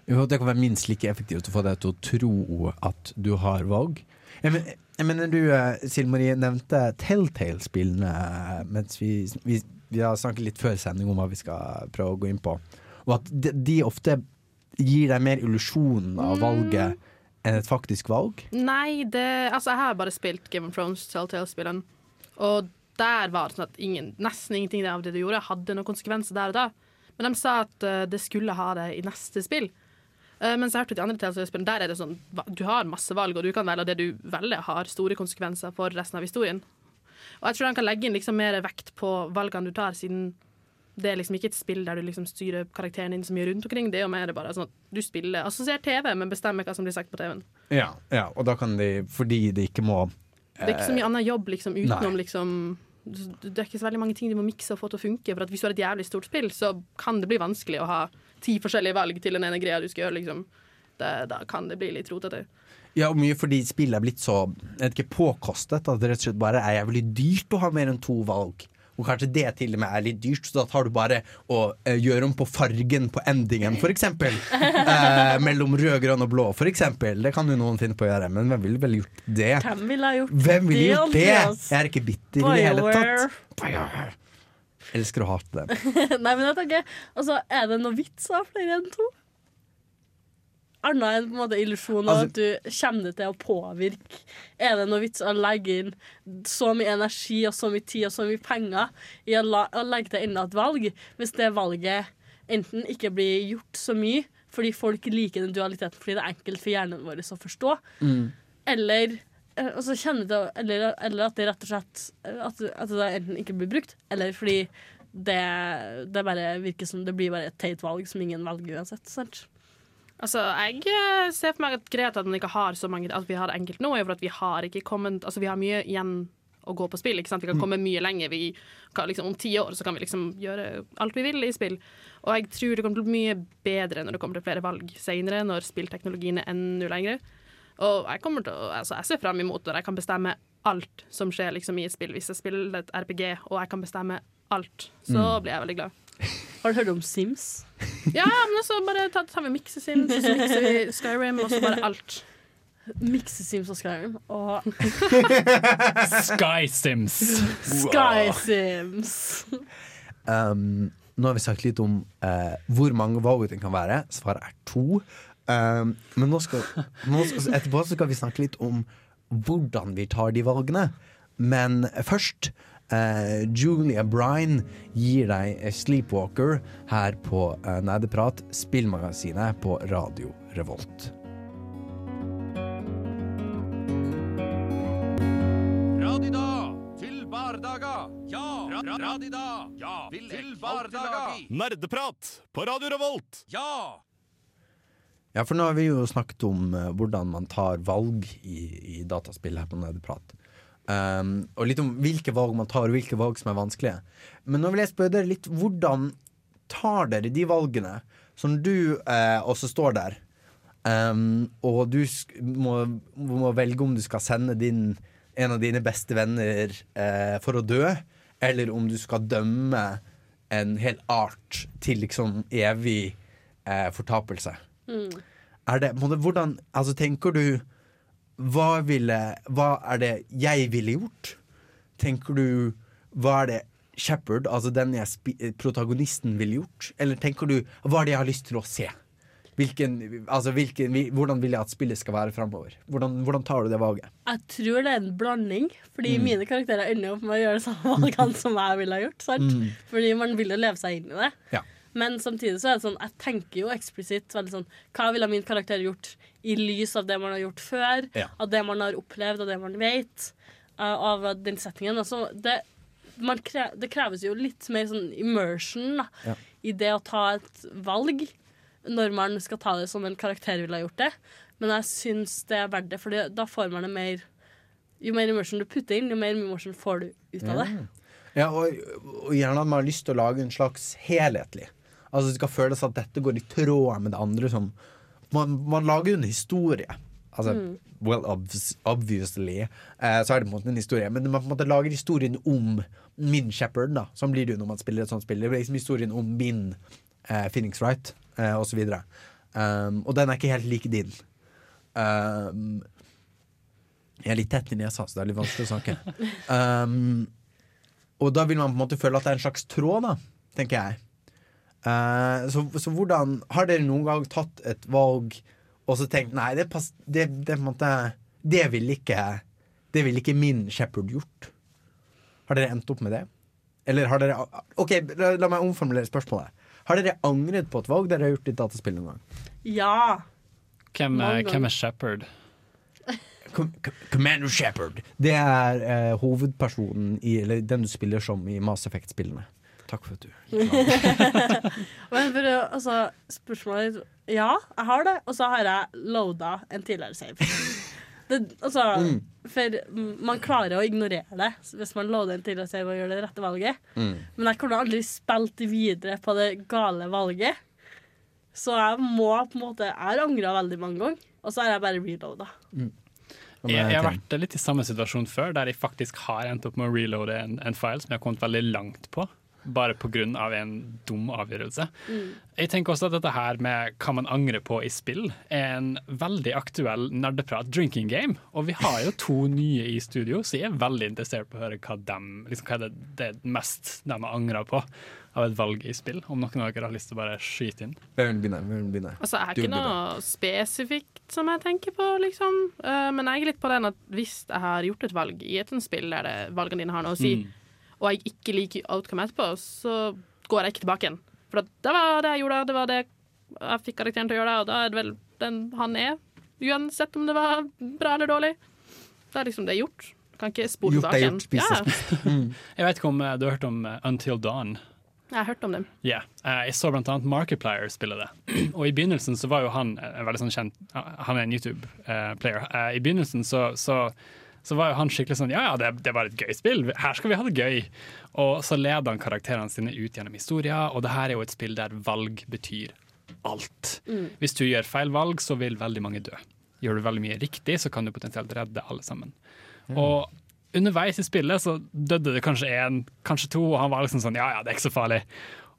Jo, det kan være minst like effektivt å få deg til å tro at du har valg. Jeg mener, jeg mener du, eh, Silje Marie, nevnte Telltale-spillene eh, mens vi, vi, vi har snakket litt før sending om hva vi skal prøve å gå inn på. Og at de, de ofte gir deg mer illusjonen av valget enn et faktisk valg. Nei, det, altså jeg har bare spilt Game of Thrones, Telltale-spillene. Og der var det sånn at ingen, nesten ingenting av det du gjorde, hadde noen konsekvenser der og da. Men de sa at eh, det skulle ha det i neste spill. Uh, mens jeg hørte de andre TV-spillene der er det sånn du har masse valg, og du kan velge, og det du velger, har store konsekvenser for resten av historien. Og jeg tror han kan legge inn liksom mer vekt på valgene du tar, siden det er liksom ikke et spill der du liksom styrer karakteren din så mye rundt omkring. Det er jo mer bare sånn at du spiller assosiert TV, men bestemmer hva som blir sagt på TV-en. Ja, ja, og da kan de, fordi de ikke må Det er ikke så mye annen jobb liksom, utenom Nei. liksom Det er ikke så veldig mange ting de må mikse og få til å funke. For Hvis du har et jævlig stort spill, så kan det bli vanskelig å ha ti forskjellige valg til den ene greia du skal gjøre. Liksom. Det, da kan det bli litt rotete. Ja, og mye fordi spillet er blitt så jeg vet ikke, påkostet at det rett og slett bare er jævlig dyrt å ha mer enn to valg. Og kanskje det til og med er litt dyrt, så da tar du bare å eh, gjøre om på fargen på endingen, for eksempel. (laughs) eh, mellom rød, grønn og blå, for eksempel. Det kan jo noen finne på å gjøre, men hvem ville vel gjort det? Hvem ville gjort vil gjort det? Jeg er ikke bitter i det hele tatt. BioWare. Elsker å hate dem. (laughs) Nei, men jeg tenker, altså, Er det noe vits å ha flere enn to? Annet enn på en måte illusjonen av Altså- at du kommer til å påvirke. Er det noe vits å legge inn så mye energi og så mye tid og så mye penger i å, la, å legge til enda et valg, hvis det valget enten ikke blir gjort så mye fordi folk liker den dualiteten fordi det er enkelt for hjernen vår å forstå, Mm. eller og så kjenner det, eller, eller at det rett og slett eh, at, at det enten ikke blir brukt, eller fordi det, det bare virker som det blir bare et teit valg som ingen velger uansett. Sant? Altså, jeg eh, ser for meg at greia til at man ikke har så mange At vi har det enkelt nå, er for at vi har ikke kommet Altså, vi har mye igjen å gå på spill. Ikke sant? Vi kan komme mye lenger. Vi kan, liksom, om ti år så kan vi liksom gjøre alt vi vil i spill. Og jeg tror det kommer til å bli mye bedre når det kommer til flere valg senere, når spillteknologien er enda lengre. Og jeg til å Altså, jeg ser fram imot når jeg kan bestemme alt som skjer liksom, i et spill. Hvis jeg spiller et RPG og jeg kan bestemme alt, så Mm. blir jeg veldig glad. (laughs) Har du hørt om Sims? Ja, men så bare tar, tar vi mikse Sims, og så mikser vi (laughs) Skyrim, og så bare alt. Mikse Sims og Skyrim. Og (laughs) Sky Sims. Sky Sims. Um, nå har vi sagt litt om uh, hvor mange wow-uting kan være. Svaret er to. Um, men nå skal, nå skal, etterpå så skal vi snakke litt om hvordan vi tar de valgene. Men først uh, Julia Brine gir deg Sleepwalker her på uh, Nerdeprat, spillmagasinet på Radio Revolt. Radida til bardaga. Ja, ra ra radida. Ja, til bardaga. Nerdeprat på Radio Revolt! Ja! Ja, for nå har vi jo snakket om uh, hvordan man tar valg i, i dataspill her på Nerdeprat. Um, og litt om hvilke valg man tar, og hvilke valg som er vanskelige. Men nå vil jeg spørre dere litt hvordan tar dere de valgene som du uh, også står der, um, og du må, må velge om du skal sende din, en av dine beste venner uh, for å dø, eller om du skal dømme en hel art til liksom evig uh, fortapelse. Mm. Det, hvordan, altså tenker du hva, ville, hva er det jeg ville gjort? Tenker du Hva er det Shepherd, altså den jeg protagonisten, ville gjort? Eller tenker du hva er det jeg har lyst til å se? Hvilken, altså hvilken, hvordan vil jeg at spillet skal være framover? Hvordan, hvordan tar du det valget? Jeg tror det er en blanding, fordi Mm. mine karakterer ender opp med å gjøre det samme valgene som jeg ville ha gjort. Mm. Fordi man vil jo leve seg inn i det. Ja. Men samtidig så er det sånn, jeg tenker jo eksplisitt veldig sånn Hva ville min karakter gjort i lys av det man har gjort før? Ja. Av det man har opplevd, av det man vet, uh, av den settingen. Altså, det, man kre, det kreves jo litt mer sånn immersion da, Ja. i det å ta et valg, når man skal ta det som en karakter ville ha gjort det. Men jeg syns det er verdt det, for da får man det mer Jo mer immersion du putter inn, jo mer immersion får du ut av det. Ja, og, og gjerne at man har lyst til å lage en slags helhetlig. Altså Det skal føles at dette går i tråd med det andre som Man, man lager jo en historie. Altså, Mm. well, obviously eh, så er det på en måte en historie, men man på en måte lager historien om min Shepherd, da. Sånn blir det jo når man spiller et sånt spill. Det blir liksom historien om min eh, Phoenix Wright, eh, videre. Um, og den er ikke helt lik din. Um, jeg er litt tett i nesa, så det er litt vanskelig å snakke. (laughs) Um, og da vil man på en måte føle at det er en slags tråd, da, tenker jeg. Eh, så, så hvordan Har dere noen gang tatt et valg og så tenkt nei, det, pass, det, det, måtte, det ville ikke Det ville ikke min Shepherd gjort? Har dere endt opp med det? Eller har dere OK, la, la meg omformulere spørsmålet. Har dere angret på et valg dere har gjort i et dataspill noen gang? Ja. Hvem, hvem er Shepherd? Com Com- Commander Shepherd. Det er eh, hovedpersonen i Eller den du spiller som i Mass Effect-spillene. Takk for at du (laughs) Men for, altså, spørsmålet Ja, jeg har det, og så har jeg loada en tidligere save. Det, altså, Mm. For mm, man klarer å ignorere det hvis man loader en tidligere save og gjør det rette valget. Mm. Men jeg kunne aldri spilt videre på det gale valget. Så jeg må på en måte Jeg har angra veldig mange ganger, og så har jeg bare reloada. Jeg, jeg har vært litt i samme situasjon før, der jeg faktisk har endt opp med å reloade en, en file som jeg har kommet veldig langt på. Bare pga. en dum avgjørelse. Mm. Jeg tenker også at dette her med hva man angrer på i spill, er en veldig aktuell nerdeprat drinking game. Og vi har jo to nye i studio, så jeg er veldig interessert på å høre hva, de, liksom, hva er det, det mest de har angra på av et valg i spill. Om noen av dere har lyst til å bare skyte inn. Hvem vil begynne? Hvem vil begynne? Altså, jeg er ikke noe spesifikt som jeg tenker på, liksom. Uh, men jeg er litt på den at hvis jeg har gjort et valg i et sånt spill der det, valgene dine har noe å si, Mm. Og jeg ikke liker outcome etterpå, så går jeg ikke tilbake igjen. For det var det jeg gjorde, det var det jeg fikk karakteren til å gjøre, og da er det vel den han er. Uansett om det var bra eller dårlig. Da er liksom det gjort. Kan ikke er tilbake igjen. Ja, spist. (laughs) Jeg vet ikke om eh, du har hørt om eh, Until Dawn? jeg har hørt om dem. Ja, eh, Jeg så blant annet Markiplier spille det. (clears throat) Og i begynnelsen så var jo han eh, veldig sånn kjent Han er en YouTube-player. I begynnelsen så, så, så var jo han skikkelig sånn Ja, ja, det, det var et gøy spill. Her skal vi ha det gøy. Og så leder han karakterene sine ut gjennom historier, og det her er jo et spill der valg betyr alt. Mm. Hvis du gjør feil valg, så vil veldig mange dø. Gjør du veldig mye riktig, så kan du potensielt redde alle sammen. Og underveis i spillet så døde det kanskje én, kanskje to, og han var liksom sånn ja ja, det er ikke så farlig.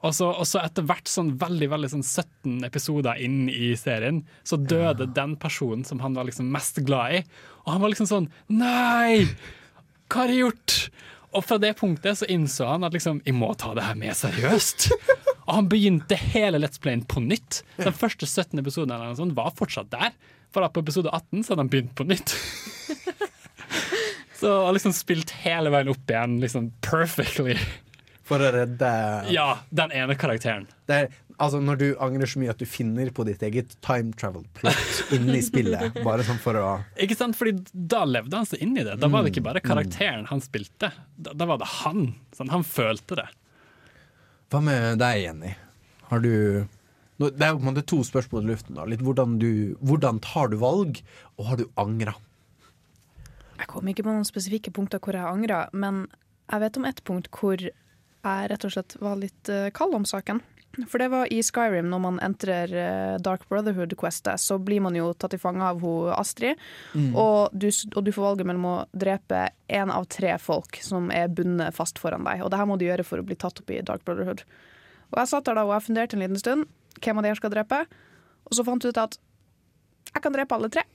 Og så, og så etter hvert sånn veldig veldig sånn 17 episoder inn i serien, så døde den personen som han var liksom mest glad i. Og han var liksom sånn Nei! Hva har jeg gjort? Og fra det punktet så innså han at liksom, jeg må ta det her mer seriøst. Og han begynte hele Let's Playen på nytt. Den første 17 episoden eller sånt var fortsatt der. For da på episode 18 så hadde han begynt på nytt. (laughs) så han liksom spilt hele veien opp igjen, liksom perfectly. For å redde Ja, den ene karakteren. Det er, altså Når du angrer så mye at du finner på ditt eget time travel plot inni spillet, bare sånn for å Ikke sant? Fordi da levde han seg inn i det. Da var det ikke bare Mm, karakteren han spilte. Da, da var det han. Sånn, han følte det. Hva med deg, Jenny? Har du Det er jo på en måte to spørsmål i luften. da Litt hvordan, du, hvordan tar du valg, og har du angra? Jeg kom ikke på noen spesifikke punkter hvor jeg angra, men jeg vet om ett punkt hvor jeg rett og slett var litt eh, kald om saken. For det var i Skyrim, når man entrer eh, Dark Brotherhood-questet, så blir man jo tatt i fange av hun Astrid. Mm. Og, du, og du får valget mellom å drepe én av tre folk som er bundet fast foran deg. Og det her må du gjøre for å bli tatt opp i Dark Brotherhood. Og jeg satt der da og jeg funderte en liten stund. Hvem av de her skal drepe? Og så fant jeg ut at jeg kan drepe alle tre.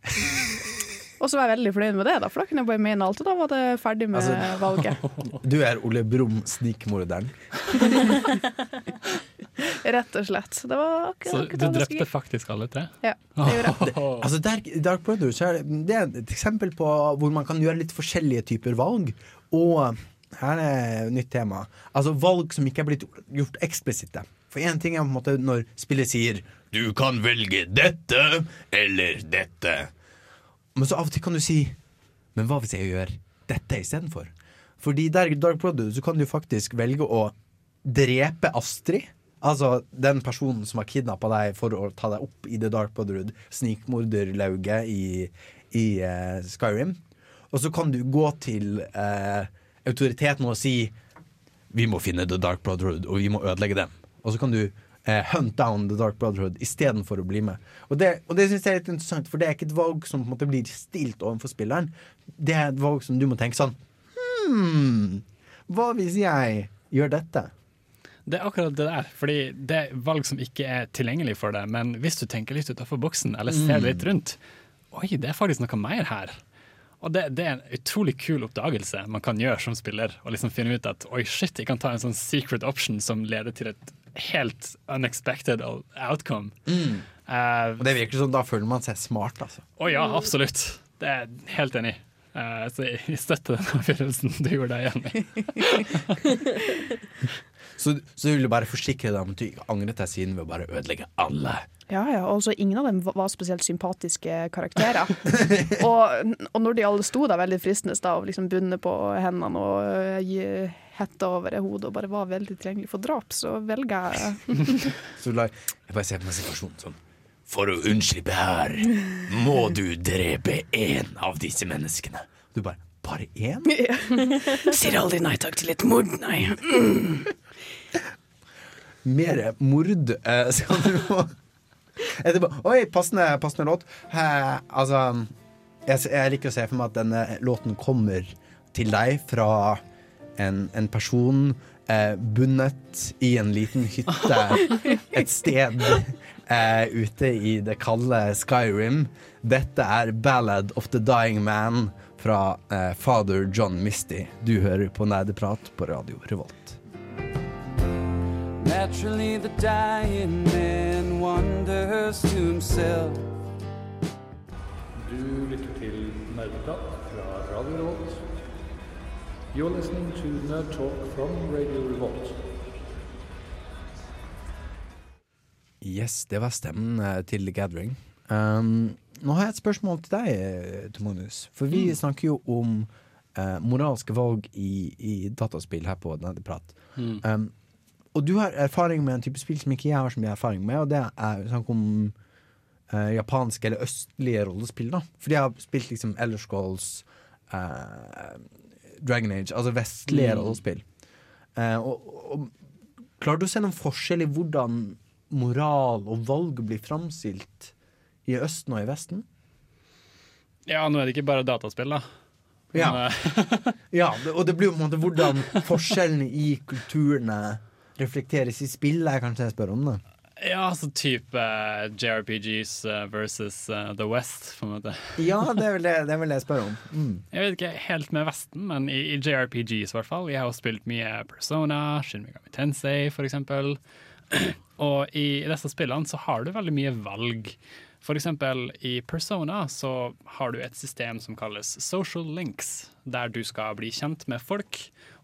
(laughs) Og så var jeg veldig fornøyd med det, da, for da kunne jeg bare mene alt, og da var det ferdig med Altså- valget. (laughs) Du er Ole Brumm, snikmorderen. (laughs) Rett og slett. Det var akkurat, Så akkurat du drepte skulle faktisk alle tre? Ja, det gjorde jeg. (laughs) Det, altså Dark Brothers er det, det er et eksempel på hvor man kan gjøre litt forskjellige typer valg. Og her er et nytt tema. Altså valg som ikke er blitt gjort eksplisitte. For én ting er på en måte når spillet sier 'du kan velge dette eller dette'. Men så av og til kan du si 'men hva hvis jeg gjør dette istedenfor'? Fordi der i Dark Brother så kan du faktisk velge å drepe Astrid. Altså den personen som har kidnappa deg for å ta deg opp i The Dark Brotherhood, snikmorderlauget i, i uh, Skyrim. Og så kan du gå til uh, autoriteten og si vi må finne The Dark Brotherhood, og vi må ødelegge dem. Og så kan du eh, hunt down The Dark Brotherhood istedenfor å bli med. Og det, og det synes jeg er litt interessant, for det er ikke et valg som på en måte blir stilt overfor spilleren. Det er et valg som du må tenke sånn Hm, hva hvis jeg gjør dette? Det er akkurat det der. Fordi det er valg som ikke er tilgjengelig for deg, men hvis du tenker litt utafor boksen, eller ser Mm. litt rundt Oi, det er faktisk noe mer her. Og det, det er en utrolig kul oppdagelse man kan gjøre som spiller. Og liksom finne ut at oi, shit, jeg kan ta en sånn secret option som leder til et helt unexpected outcome. Mm. Uh, Og det virker som da føler man seg smart, altså. Å ja, absolutt. Det er jeg helt enig i. Eh, så jeg støtter den avgjørelsen du gjorde der, hjemme (laughs) Så, så du ville bare forsikre deg om at du ikke angret deg siden ved å bare ødelegge alle. Ja, ja, altså Ingen av dem var spesielt sympatiske karakterer. (laughs) og, og når de alle sto der veldig fristende da, og liksom bundet på hendene og gi hetta over hodet og bare var veldig tilgjengelig for drap, så velger jeg (laughs) Så la, jeg bare ser på meg situasjonen sånn For å unnslippe her må du drepe én av disse menneskene. Du bare Bare én? (laughs) Sier aldri nei takk til et mord, nei. Mm. Mer mord eh, (laughs) skal du få. Etterpå Oi, passende, passende låt. He, altså jeg, jeg liker å se for meg at denne låten kommer til deg fra en, en person eh, bundet i en liten hytte (laughs) et sted eh, ute i det kalde Skyrim. Dette er 'Ballad of the Dying Man' fra eh, Father John Misty. Du hører på Nerdeprat på Radio Revolt. Naturally, the dying man wonders to himself. Du lytter til Nerdeprat fra Radio Revolt. You're listening to Nerd Talk from Radio Revolt. Yes, det var stemmen eh, til The Gathering. Um, nå har jeg et spørsmål til deg, eh, Tomonus. For vi Mm. snakker jo om uh, moralske valg i, i dataspill her på Nerdeprat. Mm. Um, og du har erfaring med en type spill som ikke jeg har så mye erfaring med, og det er snakk om uh, japanske eller østlige rollespill. da Fordi jeg har spilt liksom Elder Scrolls, eh, Dragon Age, altså vestlige Mm. rollespill. Eh, og, og klarer du å se noen forskjell i hvordan moral og valg blir framstilt i Østen og i Vesten? Ja, nå er det ikke bare dataspill, da. Ja. Men, eh, (laughs) Ja, og det blir jo på en måte hvordan forskjellene i kulturene reflekteres i spillet, er kanskje jeg spør om det. Ja, altså type uh, JRPGs eh, versus uh, The West, på en måte. (laughs) Ja, det vil jeg, det, det jeg spørre om. Mm. Jeg vet ikke helt med Vesten, men i, i JRPGs i hvert fall. Jeg har jo spilt mye Persona, Shin Megami Tensei eksempel. (clears throat) Og i disse spillene så har du veldig mye valg. Eksempel i Persona så har du et system som kalles social links, der du skal bli kjent med folk.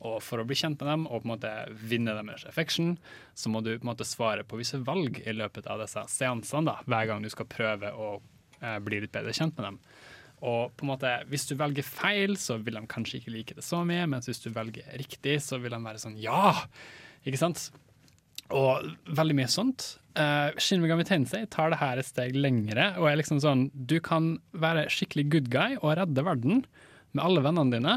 Og for å bli kjent med dem og på en måte vinne deres affection, så må du på en måte svare på visse valg i løpet av disse seansene, da, hver gang du skal prøve å eh, bli litt bedre kjent med dem. Og på en måte, hvis du velger feil, så vil de kanskje ikke like det så mye, mens hvis du velger riktig, så vil de være sånn ja! Ikke sant? Og veldig mye sånt. Uh, Shin Megami Tensei tar det her et steg lengre, og er liksom sånn Du kan være skikkelig good guy og redde verden med alle vennene dine.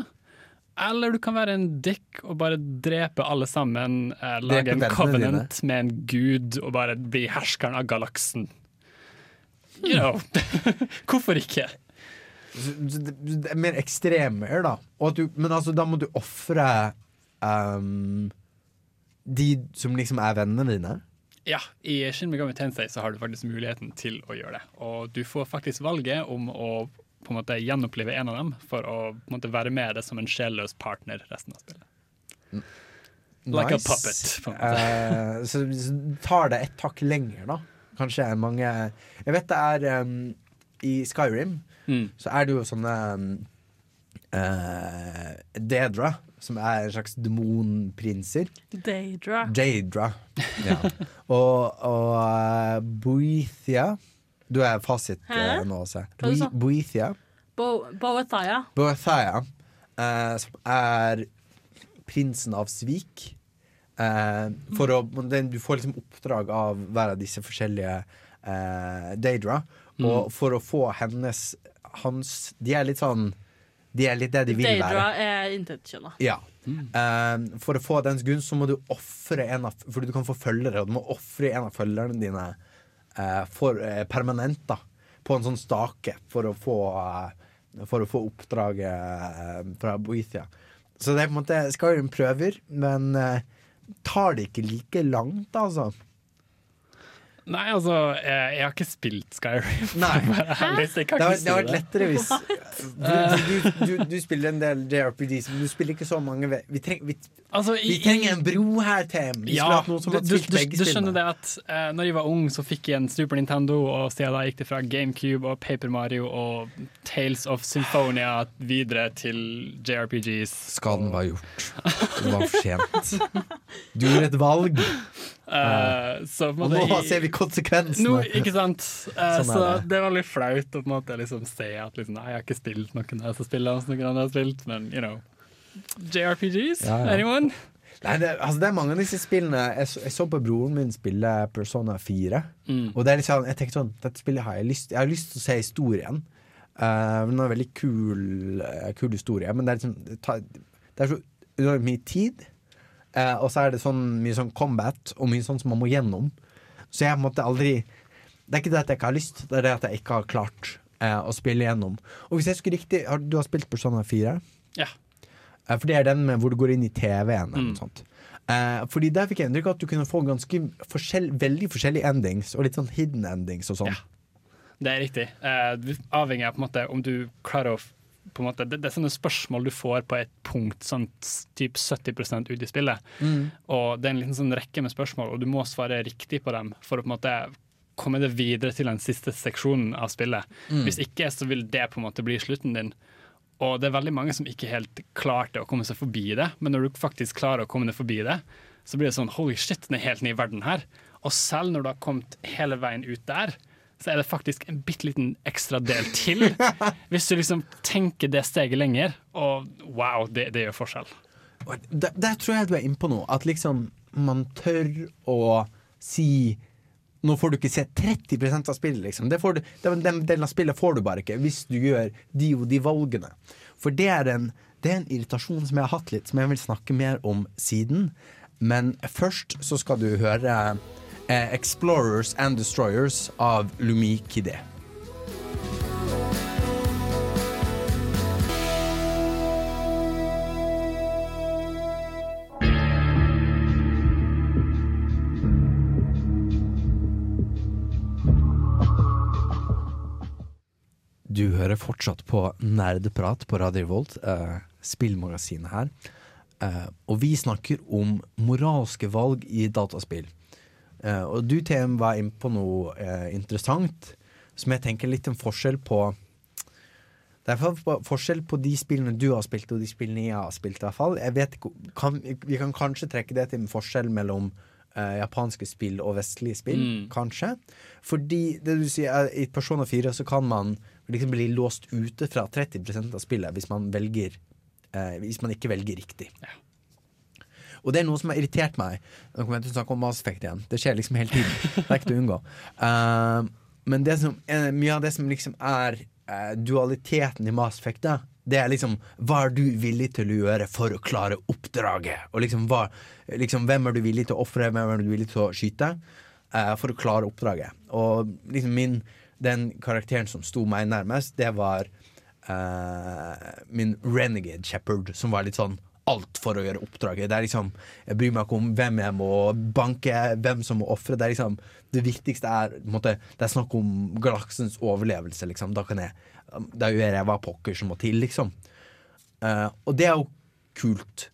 Eller du kan være en dick og bare drepe alle sammen. Uh, lage en covenant dine. med en gud og bare bli herskeren av galaksen. You know. (laughs) Hvorfor ikke? Er mer ekstremer, da. Du, men altså, da må du ofre ehm, de som liksom er vennene dine. Ja, i Shin Megami Tensei så har du faktisk muligheten til å gjøre det. Og du får faktisk valget om å på en måte gjenopplive en av dem for å på en måte være med det som en sjelløs partner resten av spillet. Like a puppet. På en måte. Uh, så, så tar det et hakk lenger, da. Kanskje mange Jeg vet det er um, I Skyrim Mm. så er det jo sånne um, eh, Dedra, som er en slags demonprinser. Daedra. Daedra, Ja. og og uh, Boethia Du er fasit uh, nå også. Hva? Boethia. Bo Boethia. Boethia, uh, som er prinsen av svik. For å, den, du får liksom oppdrag av hver av disse forskjellige Daedra. Og Mm. for å få hennes hans, De er litt sånn De er litt det de vil Daedra være. er intetkjønna. Ja. Eh, for å få dens gunst så må du ofre en av Fordi du kan få følgere, og du må ofre en av følgerne dine uh, for, uh, permanent, da. På en sånn stake for å få For å få oppdraget fra Boethia. Så det er på en måte Skyrim prøver, men tar det ikke like langt, altså. Nei, altså, jeg, jeg har ikke spilt Skyrim. Nei. ærlig, Det har, vært lettere hvis du, du, du, du spiller en del JRPGs, men du spiller ikke så mange Vi, treng, vi, Altså, vi trenger en bro her, Tem. Vi skulle noen som du, du skjønner det at eh, Når jeg var ung, så fikk jeg en Super Nintendo, og siden da gikk det fra GameCube og Paper Mario og Tales of Symphonia videre til JRPGs. Skaden var gjort. Det var for sent. Du gjorde et valg. Eh, så Og nå ser vi konsekvensene. No, ikke sant? Uh, Sånn så det. det. var litt flaut å på en måte liksom se at liksom, nei, jeg har ikke spilt noen av disse spillene som noen andre har spilt, men you know. JRPGs? Ja, ja. Anyone? Nei, det, altså, det er mange av disse spillene Jeg så, jeg så på broren min spille Persona 4. Mm. Og det er sånn, jeg tenkte sånn Dette spillet har jeg lyst Jeg har lyst til å se historien. Uh, den er en veldig kul, kul historie, men det er, liksom, det, tar, det er så mye tid. Eh, og så er det sånn mye sånn combat og mye sånn som man må gjennom. Så jeg måtte aldri Det er ikke det at jeg ikke har lyst, det er det at jeg ikke har klart eh, å spille gjennom. Og hvis jeg husker riktig, har, du har spilt Persona 4? Ja. Eh, For det er den med hvor du går inn i TV-en eller Mm. noe sånt. Eh, fordi der fikk jeg inntrykk av at du kunne få ganske forskjell, veldig forskjellige endings, og litt sånn hidden endings og sånn. Det er riktig. Eh, avhengig av på en måte om du klarer å på en måte, det, det er sånne spørsmål du får på et punkt, sånn typ 70% ut i spillet. Mm. Og det er en liten sånn rekke med spørsmål, og du må svare riktig på dem for å på en måte komme det videre til den siste seksjonen av spillet. Mm. Hvis ikke så vil det på en måte bli slutten din. Og det er veldig mange som ikke helt klarte å komme seg forbi det, men når du faktisk klarer å komme deg forbi det, så blir det sånn holy shit, den er helt ny verden her. Og selv når du har kommet hele veien ut der, så er det faktisk en bitte liten ekstra del til. (laughs) Hvis du liksom tenker det steget lenger, og wow, det, det gjør forskjell. Der, der tror jeg du er inne på noe. At liksom man tør å si Nå får du ikke se 30% av spillet, liksom. Det får du, den, den delen av spillet får du bare ikke hvis du gjør de og de valgene. For det er, en, det er en irritasjon som jeg har hatt litt, som jeg vil snakke mer om siden. Men først så skal du høre Explorers and Destroyers av Lumi Kidé. Du hører fortsatt på Nerdprat på Radio Volt, eh, spillmagasinet her. Eh, og vi snakker om moralske valg i dataspill. Eh, og du, TM, var inne på noe eh, interessant, som jeg tenker litt en forskjell på Det er forskjell på de spillene du har spilt, og de spillene jeg har spilt. i hvert fall jeg vet, kan, Vi kan kanskje trekke det til en forskjell mellom uh, japanske spill og vestlige spill, Mm. kanskje. Fordi det du sier, er, i Persona 4 så kan man liksom bli låst ute fra 30 av spillet hvis man velger uh, Hvis man ikke velger riktig. Og det er noe som har irritert meg. Nå kommer jeg til å snakke om Mass Effect igjen. Det skjer liksom hele tiden. Det er ikke til å unngå. Uh, men som, eh, mye av det som liksom er uh, dualiteten i Mass Effect, det er liksom hva er du villig til å gjøre for å klare oppdraget? Og liksom, hva, liksom hvem er du villig til å ofre, hvem er du villig til å skyte? Uh, for å klare oppdraget. Og liksom min, den karakteren som sto meg nærmest, det var uh, min renegade shepherd, som var litt sånn alt for å gjøre oppdraget. Det er liksom, Jeg bryr meg ikke om hvem jeg må banke, hvem som må ofre. Det liksom, det viktigste er måte, Det er snakk om galaksens overlevelse. liksom. Da kan jeg, da gjør jeg hva pokker som må til, liksom. Uh, og det er jo kult.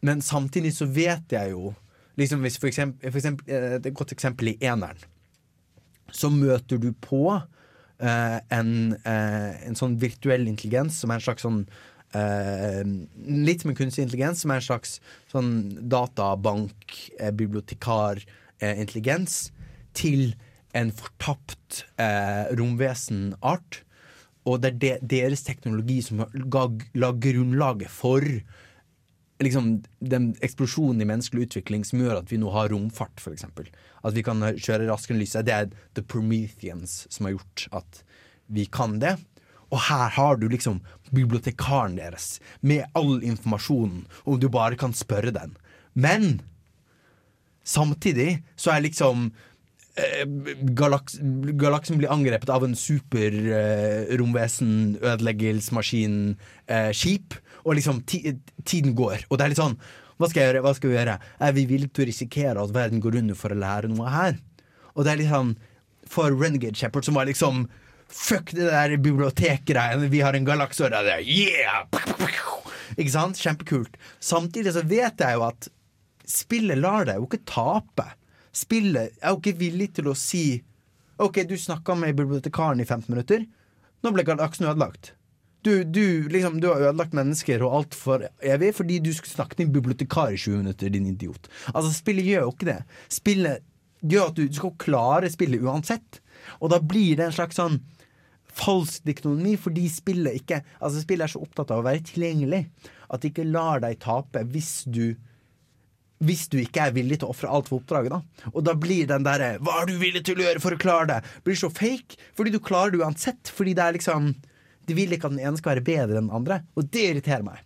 Men samtidig så vet jeg jo liksom hvis for eksempel, for eksempel, eh, Et godt eksempel i eneren. Så møter du på uh, en, uh, en sånn virtuell intelligens som er en slags sånn eh, Litt en kunstig intelligens, som er en slags sånn databank, eh, bibliotekar, eh, intelligens, til en fortapt eh, romvesenart. Og det er de, deres teknologi som ga, la grunnlaget for liksom, den eksplosjonen i menneskelig utvikling som gjør at vi nå har romfart, f.eks. At vi kan kjøre raskere enn lyset. Det er the Prometheans som har gjort at vi kan det. Og her har du liksom bibliotekaren deres med all informasjonen, om du bare kan spørre den. Men samtidig så er liksom eh, galaks galaksen blir angrepet av en superromvesen-ødeleggelsesmaskin-skip. Eh, eh, og liksom ti tiden går. Og det er litt sånn Hva skal jeg gjøre? Hva skal vi gjøre? Er vi villige til å risikere at verden går under for å lære noe her? Og det er litt sånn For Renegade Shepherd, som var liksom Fuck det der bibliotekgreiene, vi har en galakse, yeah! Ikke sant? Kjempekult. Samtidig så vet jeg jo at spillet lar deg jo ikke tape. Spillet er jo ikke villig til å si OK, du snakka med bibliotekaren i 15 minutter. Nå ble galaksen ødelagt. Du, du, liksom, du har ødelagt mennesker og alt for evig fordi du skulle snakke til en bibliotekar i 20 minutter, din idiot. Altså, spillet gjør jo ikke det. Spillet gjør at du, du skal klare spillet uansett. Og da blir det en slags sånn falsk diktonomi, fordi spillet ikke Altså spillet er så opptatt av å være tilgjengelig at de ikke lar deg tape hvis du hvis du ikke er villig til å ofre alt for oppdraget, da. Og da blir den derre 'hva er du villig til å gjøre for å klare det?' blir så fake, fordi du klarer det uansett. Fordi det er liksom De vil ikke at den ene skal være bedre enn den andre, og det irriterer meg.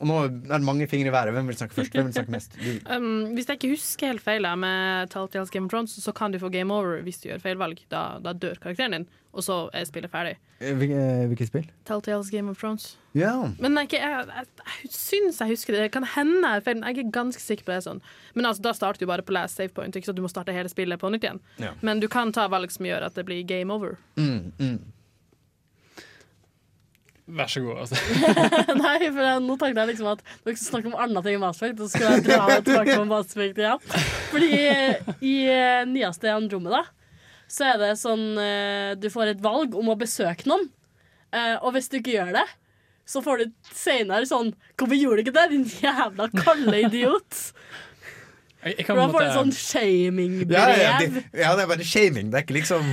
Og nå er det mange fingre i været. Hvem vil snakke først? Hvem vil snakke mest? Um, hvis jeg ikke husker helt feil med Telltales Game of Thrones, så kan du få game over hvis du gjør feil valg. Da, da dør karakteren din, og så er spillet ferdig. Eh, eh, Hvilket spill? Telltales Game of Thrones. Ja. Men jeg, jeg, jeg, jeg syns jeg husker det. Det kan hende jeg er feil, jeg er ganske sikker på det. sånn Men altså, da starter du bare på last save point, ikke så du må starte hele spillet på nytt igjen. Ja. Men du kan ta valg som gjør at det blir game over. Mm, mm. Vær så god. Altså. (laughs) Nei, for jeg, nå tenkte jeg liksom at dere skal snakke om andre ting enn Mass så skulle jeg dra det tilbake på Mass Effect igjen. Fordi i eh, nyeste Andromeda så er det sånn eh, Du får et valg om å besøke noen, eh, og hvis du ikke gjør det, så får du senere sånn Hvorfor gjorde du ikke det, din jævla kalde idiot? Jeg, kan en får du sånn shamingbrev. Ja, ja, det, ja, det er bare shaming. Det er ikke liksom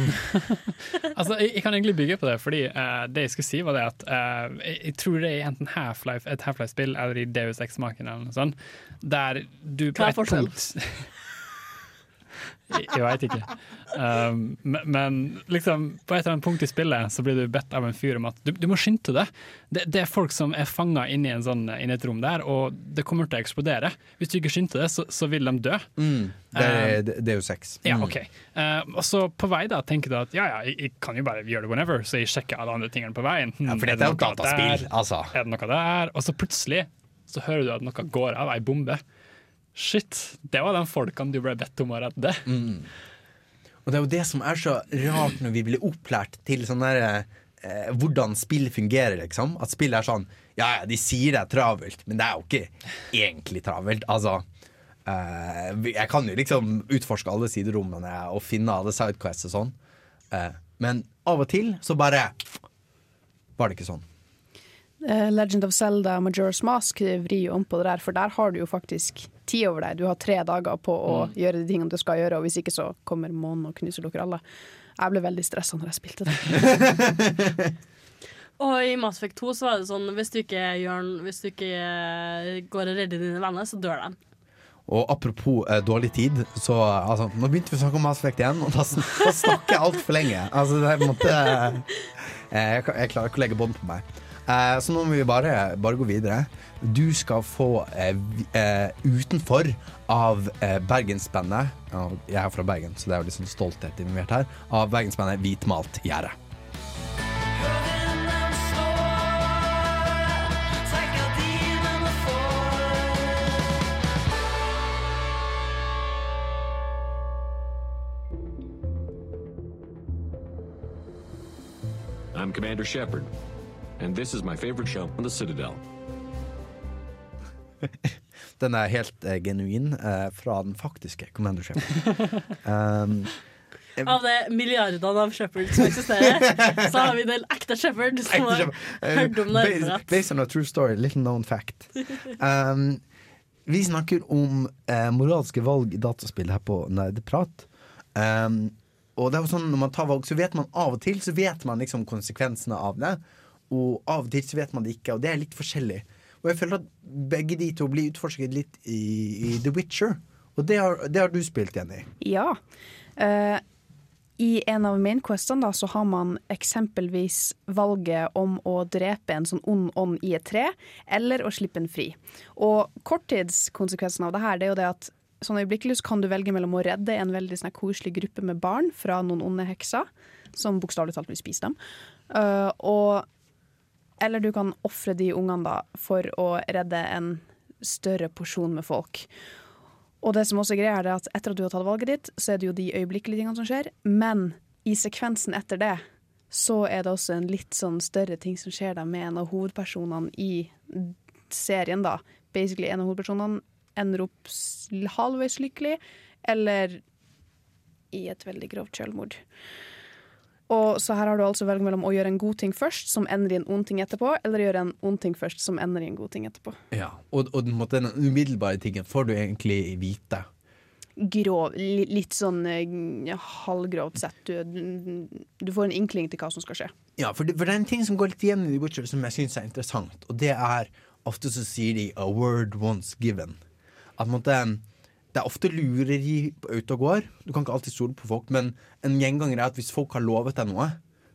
(laughs) Altså, jeg, jeg kan egentlig bygge på det, fordi uh, det jeg skulle si var det at uh, jeg, jeg tror det er enten Half-Life, et Half-Life-spill eller i Deus Ex-maken eller noe sånt, der du på Hva er et forskjellen? (laughs) Jeg, jeg veit ikke. Um, men, liksom, på et eller annet punkt i spillet så blir du bedt av en fyr om at du, du må skynde deg. Det, det er folk som er fanga inne i, en sånn, inn et rom der, og det kommer til å eksplodere. Hvis du ikke skynder deg, så, så vil de dø. mm, Det er, det, det er jo sex. Ja, Mm. OK. Eh, og så på vei da tenker du at ja, ja, jeg, jeg kan jo bare gjøre det whenever, så jeg sjekker alle andre tingene på veien. Ja, for dette er jo dataspill, der? altså. Er det noe der? Og så plutselig så hører du at noe går av, ei bombe. Shit, det var de folkene du ble bedt om å redde. Mm. Og det er jo det som er så rart når vi blir opplært til sånn der eh, hvordan spill fungerer, liksom. At spill er sånn Ja, ja, de sier det er travelt, men det er jo ikke egentlig travelt. Altså eh, Jeg kan jo liksom utforske alle siderommene og finne alle sidequests og sånn. Eh, men av og til så bare var det ikke sånn. Eh, Legend of Zelda Majora's Mask vrir om på det der, for der har du jo faktisk tid over deg. Du har tre dager på å Mm. gjøre de tingene du skal gjøre, og hvis ikke så kommer månen og knuser dere alle. Jeg ble veldig stressa når jeg spilte det. (laughs) Og i Mass Effect 2 så var det sånn hvis du ikke, gjør, hvis du ikke eh, går og redder dine venner, så dør de. Og apropos eh, dårlig tid, så altså, Nå begynte vi å snakke om Mass Effect igjen, og da, da snakker jeg altfor lenge. Altså, det er på en måte eh, jeg, jeg klarer ikke å legge bånd på meg. Eh, så nå må vi bare, bare gå videre. Du skal få eh, eh, utenfor av eh, Bergensbandet Jeg er fra Bergen, så det er jo litt sånn stolthet involvert her. Av Bergensbandet Hvitmalt gjerde. I'm Commander Shepard, and this is my favorite show on the Citadel. (laughs) Den er helt eh, genuin eh, fra den faktiske Commander Shepard. (laughs) um, Av det milliardene av Shepherd som eksisterer, (laughs) så har vi en del ekte Shepherd som har Eh, hørt om based, based on a true story, little known fact. Um, vi snakker om eh, moralske valg i dataspill her på Nerdeprat. Um, og det er jo sånn når man tar valg, så vet man av og til Så vet man liksom konsekvensene av det. Og av og til så vet man det ikke, og det er litt forskjellig. Og jeg føler at begge de to blir utforsket litt i, i The Witcher. Og det har, det har du spilt, Jenny. Ja. Uh, I en av mainquestene da, så har man eksempelvis valget om å drepe en sånn ond ånd i et tre, eller å slippe den fri. Og korttidskonsekvensen av det her det er jo det at sånn øyeblikkelig så kan du velge mellom å redde en veldig sånn, koselig gruppe med barn fra noen onde hekser, som bokstavelig talt vil spise dem. uh, og eller du kan ofre de ungene da for å redde en større porsjon med folk. Og det som også er greia er at etter at du har tatt valget ditt, så er det jo de øyeblikkelige tingene som skjer, men i sekvensen etter det så er det også en litt sånn større ting som skjer da med en av hovedpersonene i serien, da. Basically en av hovedpersonene ender opp halvveis lykkelig, eller i et veldig grovt selvmord. Og så her har du altså velg mellom å gjøre en god ting først, som ender i en ond ting etterpå, eller gjøre en ond ting først, som ender i en god ting etterpå. Ja. Og, og den, den umiddelbare tingen får du egentlig vite. grov, litt sånn ja, halvgrovt sett. Du, du, får en inkling til hva som skal skje. Ja, for det, for det er en ting som går litt igjen i The Witcher som jeg syns er interessant, og det er ofte så sier de 'a word once given'. At måtte, det er ofte lureri ute og går. Du kan ikke alltid stole på folk, men en gjenganger er at hvis folk har lovet deg noe,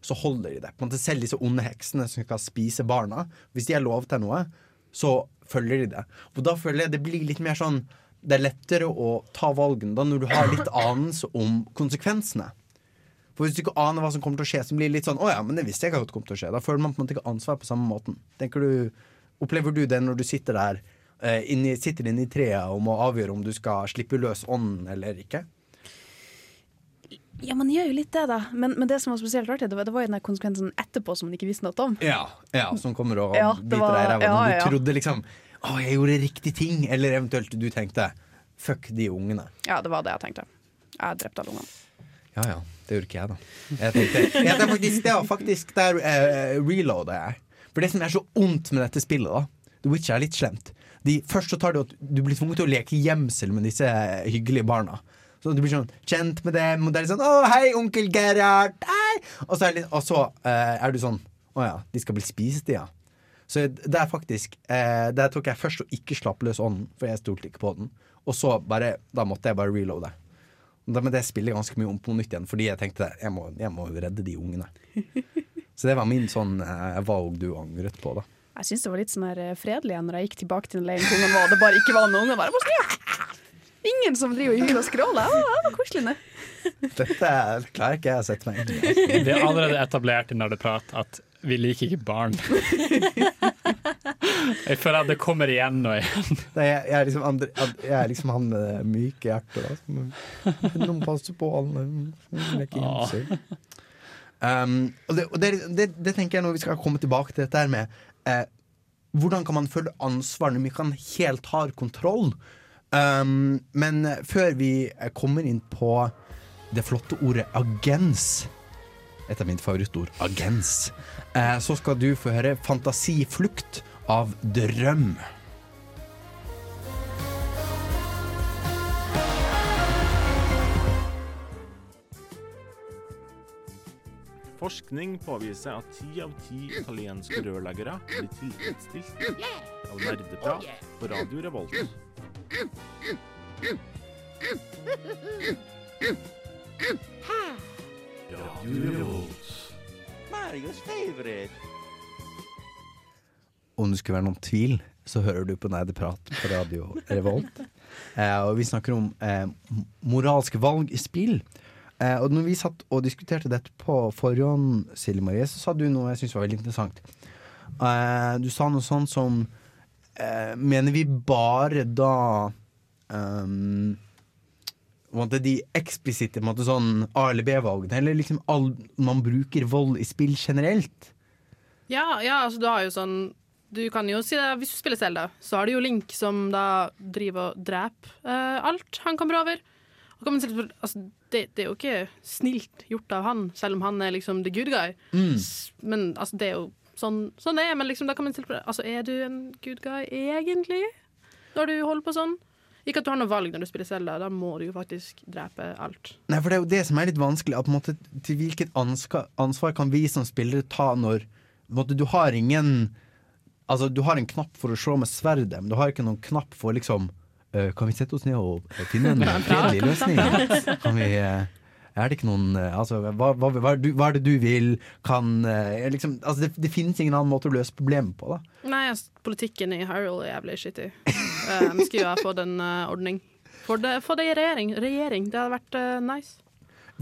så holder de det. På en måte Selv disse onde heksene som skal spise barna, hvis de har lovet deg noe, så følger de det. Og da føler jeg det blir litt mer sånn Det er lettere å ta valgene da når du har litt anelse om konsekvensene. For hvis du ikke aner hva som kommer til å skje, så blir det litt sånn Å ja, men det visste jeg ikke at kom til å skje. Da føler man på en måte ikke ansvar på samme måten. Tenker du, Opplever du det når du sitter der inni, sitter inne i treet og må avgjøre om du skal slippe løs ånden eller ikke? Ja, man gjør jo litt det, da. Men, men det som var spesielt rart, det var, det var den konsekvensen etterpå som man ikke visste noe om. Ja, ja Som kommer og Ja, biter deg i ræva. ja, ja. Du trodde liksom Å, jeg gjorde riktig ting. Eller eventuelt du tenkte Fuck de ungene. Ja, det var det jeg tenkte. Jeg drepte alle ungene. Ja ja, det gjorde ikke jeg, da. Jeg tenkte, jeg er faktisk, det var faktisk der uh, reloada jeg. For det som er så ondt med dette spillet, da The Witcher er litt slemt. De, først så tar det at du blir tvunget til å leke gjemsel med disse hyggelige barna. Så du blir sånn kjent med dem, og det er litt sånn 'Å, hei, onkel Gerhard', hei! Og så er, litt, og så eh, er du sånn 'Å ja, de skal bli spist, ja'. Så det er faktisk eh, Der tok jeg først å ikke slappe løs ånden, for jeg stolte ikke på den. Og så bare Da måtte jeg bare reloade. Men det spiller ganske mye om på nytt igjen, fordi jeg tenkte jeg må, jeg redde de ungene. Så det var min sånn eh, valg du angret på, da. Jeg syns det var litt sånn her eh, fredelig når jeg gikk tilbake til den leiren hvor ungene var, og det bare ikke var noen unger. Bare. Ingen som driver og hyler og skråler. Ja, Det var koselig. det. Dette klarer ikke jeg å sette meg inn i. Vi har allerede etablert i Nerdeprat at vi liker ikke barn. Jeg føler at det kommer igjen og igjen. Nei, jeg, jeg, er liksom andre, jeg er liksom han med det myke hjertet. Noen passer på alle. leker gjemsel. Um, og det, og det, det, det tenker jeg når vi skal komme tilbake til dette her med eh, Hvordan kan man føle ansvar når vi ikke helt har kontroll? Um, men eh, før vi eh, kommer inn på det flotte ordet agens Et av mine favorittord. Agens. Eh, så skal du få høre 'Fantasiflukt' av Drøm. Forskning påviser at ti av ti italienske rørleggere blir tilfredsstilt av nerdeprat på Radio Revolt. Radio Revolt. Marios favorite. Om det skulle være noen tvil, så hører du på Nerdeprat på Radio Revolt. Eh, og vi snakker om eh, moralske valg i spill. Eh, og når vi satt og diskuterte dette på forhånd, Silje Marie, så sa du noe jeg syntes var veldig interessant. Eh, du sa noe sånn som eh, Mener vi bare da um, de eksplisitte sånn A- eller B-valgene, eller liksom all, man bruker vold i spill generelt? Ja, ja, altså du har jo sånn Du kan jo si det, Hvis du spiller Selda, så har du jo Link som da driver og dreper eh, alt han kommer over. Altså, det, det er jo ikke snilt gjort av han, selv om han er liksom the good guy. Mm. Men altså, det er jo sånn, sånn det er. Men liksom, da kan man stille spørsmål Altså, er du en good guy egentlig? Når du holder på sånn? Ikke at du har noe valg når du spiller Selda. da må du jo faktisk drepe alt. Nei, for det er jo det som er litt vanskelig. At, måte, til hvilket ansvar kan vi som spillere ta når måte, Du har ingen Altså, du har en knapp for å slå med sverdet, men du har ikke noen knapp for liksom Kan vi sette oss ned og finne en (laughs) fredelig løsning? Kan vi øh, er det ikke noen øh, Altså, hva, hva, hva, er du, hva er det du vil? Kan liksom, altså, det, det finnes ingen annen måte å løse problemet på, da. Nei, altså, politikken i Hyrule er jævlig shitty. Vi skulle ha fått en uh, ordning. Få det, for det i regjering. regjering. Det hadde vært uh, nice.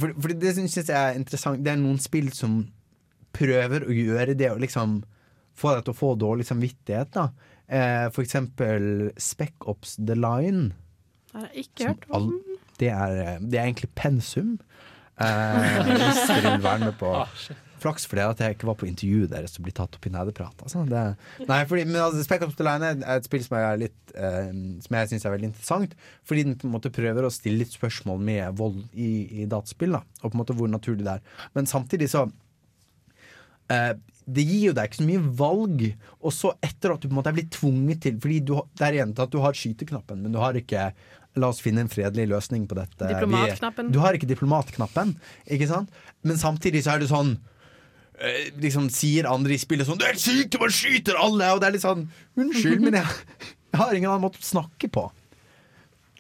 For, for det syns jeg er interessant. Det er noen spill som prøver å gjøre det og liksom få deg til å få dårlig samvittighet. da eh, For eksempel Spec Ops The Line. Det har jeg ikke hørt om. det, er, det er egentlig pensum. (laughs) Eh, hvis dere vil være med på (laughs) Ah. Flaks for det at jeg ikke var på intervjuet deres og blir tatt opp i nerdeprat. Altså. Det, nei, fordi, men altså, Spec Ops The Line er et spill som, jeg, litt, eh, som jeg syns er veldig interessant. Fordi den på en måte prøver å stille litt spørsmål med vold i, i dataspill. Da, og på en måte hvor naturlig det er. Men samtidig så eh, det gir jo deg ikke så mye valg. Og så etter at du på en måte er blitt tvunget til Fordi du, det er til at du har skyteknappen, men du har ikke La oss finne en fredelig løsning på dette. Diplomatknappen. Du har ikke diplomatknappen, ikke sant? Men samtidig så er det sånn eh, Liksom sier andre i spillet sånn 'Du er helt syk, du bare skyter alle!' Og det er litt sånn Unnskyld, men jeg, jeg har ingen annen måte å snakke på.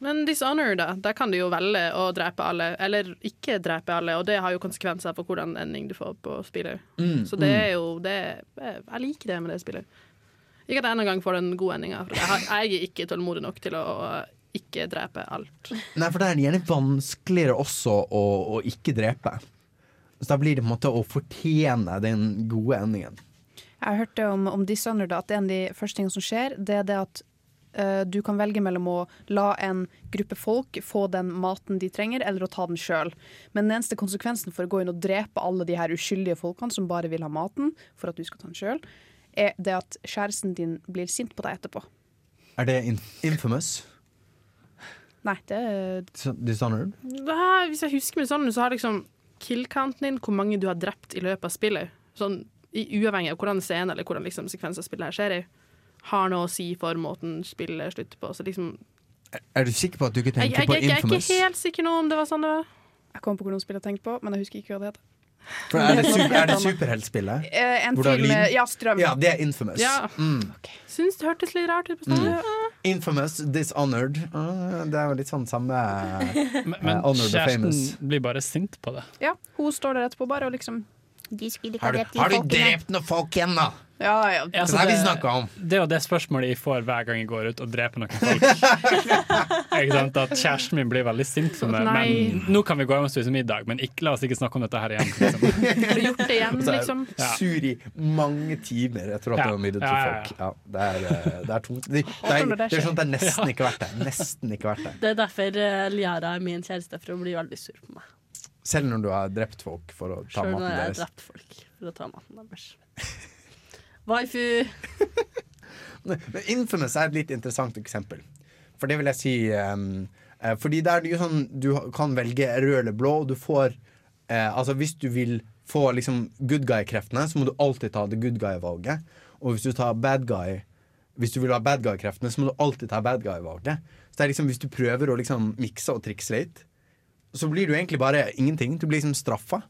Men Dishonor, da. Der kan du jo velge å drepe alle, eller ikke drepe alle, og det har jo konsekvenser for hvordan ending du får på spillet. Mm, Så det mm. er jo det, Jeg liker det med det spillet. Ikke at jeg en gang får den gode endinga. for Jeg, har- jeg er ikke tålmodig nok til å ikke drepe alt. Nei, for det er gjerne vanskeligere også å, å ikke drepe. Så da blir det på en måte å fortjene den gode endingen. Jeg hørte om, om Dishonored at en av de første tingene som skjer, det er det at du kan velge mellom å la en gruppe folk få den maten de trenger, eller å ta den sjøl. Men den eneste konsekvensen for å gå inn og drepe alle de her uskyldige folkene som bare vil ha maten, for at du skal ta den sjøl, er det at kjæresten din blir sint på deg etterpå. Er det infamous? Nei, det er Dishonored? Nei, hvis jeg husker meg sånn, så har liksom kill-counten din hvor mange du har drept i løpet av spillet, sånn i, uavhengig av hvordan scenen eller hvordan liksom, av spillet her skjer i, har noe å si for måten spillet slutter på. Så liksom Er du sikker på at du ikke jeg, tenker jeg, på jeg, jeg er ikke helt sikker nå om det var sånn det var. Jeg kom på hvordan spillet jeg tenkte på, men jeg husker ikke hva det heter. For er det, super, er det superheltspillet? Eh, en film ja, Strøm. Ja, det er infamous. Ja. Mm. Syns det hørtes litt rart ut på Mm. stedet. Infamous, dishonored. Uh, det er jo litt sånn samme Men, men eh, honored og famous. kjæresten blir bare sint på det. Ja, hun står der etterpå bare og liksom De skulle Har du, har du drept noen folk igjen, da? Ja, ja. Ja, så Hva er det vi det- snakker om? Det er jo det spørsmålet jeg får hver gang jeg går ut og dreper noen folk. (laughs) ikke sant? At kjæresten min blir veldig sint for meg. Men nå kan vi gå hjem og spise middag, men ikke, la oss ikke snakke om dette her igjen. Liksom. Har du gjort det igjen, liksom? Ja. Sur i mange timer etter at du har middag til ja, ja. folk. Ja, det, er, eh, det er tungt. Det, det, er, det er sånn at det er nesten ikke verdt det. Nesten ikke verdt det. Det er derfor eh, Liara er min kjæreste, for hun blir veldig sur på meg. Selv når du har drept folk for å ta maten deres Selv når jeg har drept folk for å ta maten deres. Waifu. (laughs) Men Infamous er et litt interessant eksempel. For det vil jeg si um, uh, Fordi det er jo sånn Du kan velge rød eller blå, og du får uh, Altså hvis du vil få liksom good guy-kreftene, så må du alltid ta the good guy-valget. Og hvis du tar bad guy Hvis du vil ha bad guy-kreftene, så må du alltid ta bad guy-valget. Så det er liksom hvis du prøver å liksom mikse og trikse litt, så blir du egentlig bare ingenting. Du blir liksom straffa.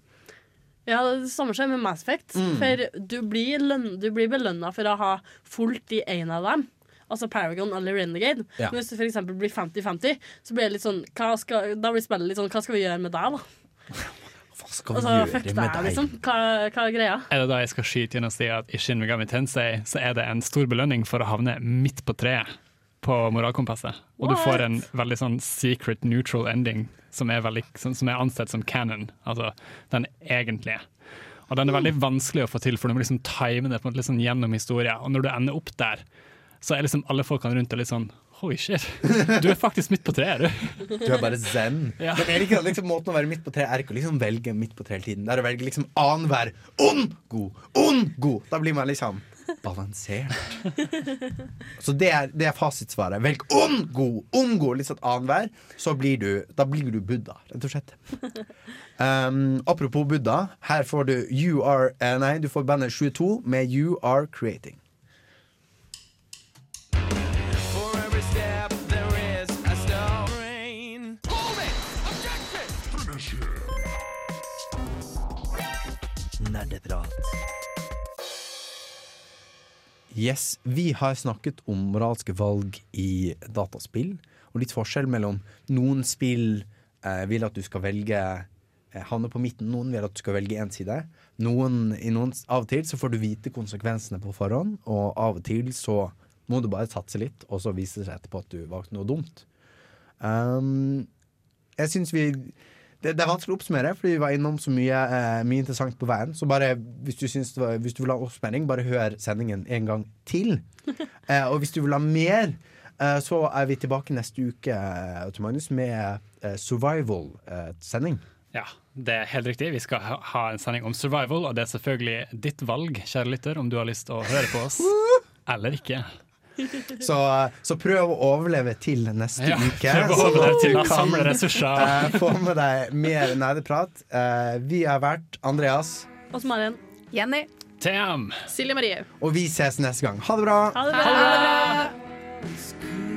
Ja, det samme skjer med Mass Effect. Mm. For du blir, lønn, du blir belønna for å ha fullt i en av dem. Altså Paragon eller Renegade. Ja. Men hvis du eksempel blir 50-50, så blir det litt sånn hva skal, Da blir spillet litt sånn Hva skal vi gjøre med deg, da? Hva skal Altså, vi fuck gjøre med deg, deg? liksom. Hva, hva er greia? Er det da jeg skal skyte inn og si at i Shin Megami Tensei så er det en stor belønning for å havne midt på treet på moralkompasset. Og du får en veldig sånn secret neutral ending som er, veldig, som, som er ansett som canon, altså den egentlige. Og den er veldig vanskelig å få til, for du må liksom time det på en måte sånn gjennom historien. Og når du ender opp der, så er liksom alle folkene rundt deg litt sånn Holy shit, du er faktisk midt på treet, du. Du er bare zen. (laughs) Ja. Men er det ikke, liksom, måten å være midt på tre er ikke å liksom velge midt på tre hele tiden. Det er å velge liksom annenhver ond god, ond god. Da blir man liksom balansert. Så det er, det er fasitsvaret. Velg ond god, ond god, litt sånn annenhver. Så blir du, da blir du Buddha, rett og slett. Um, apropos Buddha, her får du You Are eh, Nei, du får bandet 22 med You Are Creating. For Yes, Vi har snakket om moralske valg i dataspill, og litt forskjell mellom noen spill eh, vil at du skal velge eh, havne på midten, noen vil at du skal velge én side. Noen, i noen, av og til så får du vite konsekvensene på forhånd, og av og til så må du bare satse litt, og så viser det seg etterpå at du valgte noe dumt. Um, jeg synes vi det, det er vanskelig å oppsummere, fordi vi var innom så mye, eh, mye interessant på veien. Så bare, hvis du, det var, hvis du vil ha oppspenning, bare hør sendingen en gang til. (laughs) Eh, og hvis du vil ha mer, eh, så er vi tilbake neste uke eh, Magnus, med eh, survival-sending. Ja, det er helt riktig. Vi skal ha- ha en sending om survival, og det er selvfølgelig ditt valg, kjære lytter, om du har lyst til å høre på oss eller ikke. (laughs) Så, så prøv å overleve til neste Ja, uke. prøv å overleve til å samle ressurser. eh, få med deg mer nerdeprat. Eh, vi har vært Andreas, Og Maren. Jenny. Tam. Silje Marie. og vi ses neste gang. Ha det bra! Ha det bra!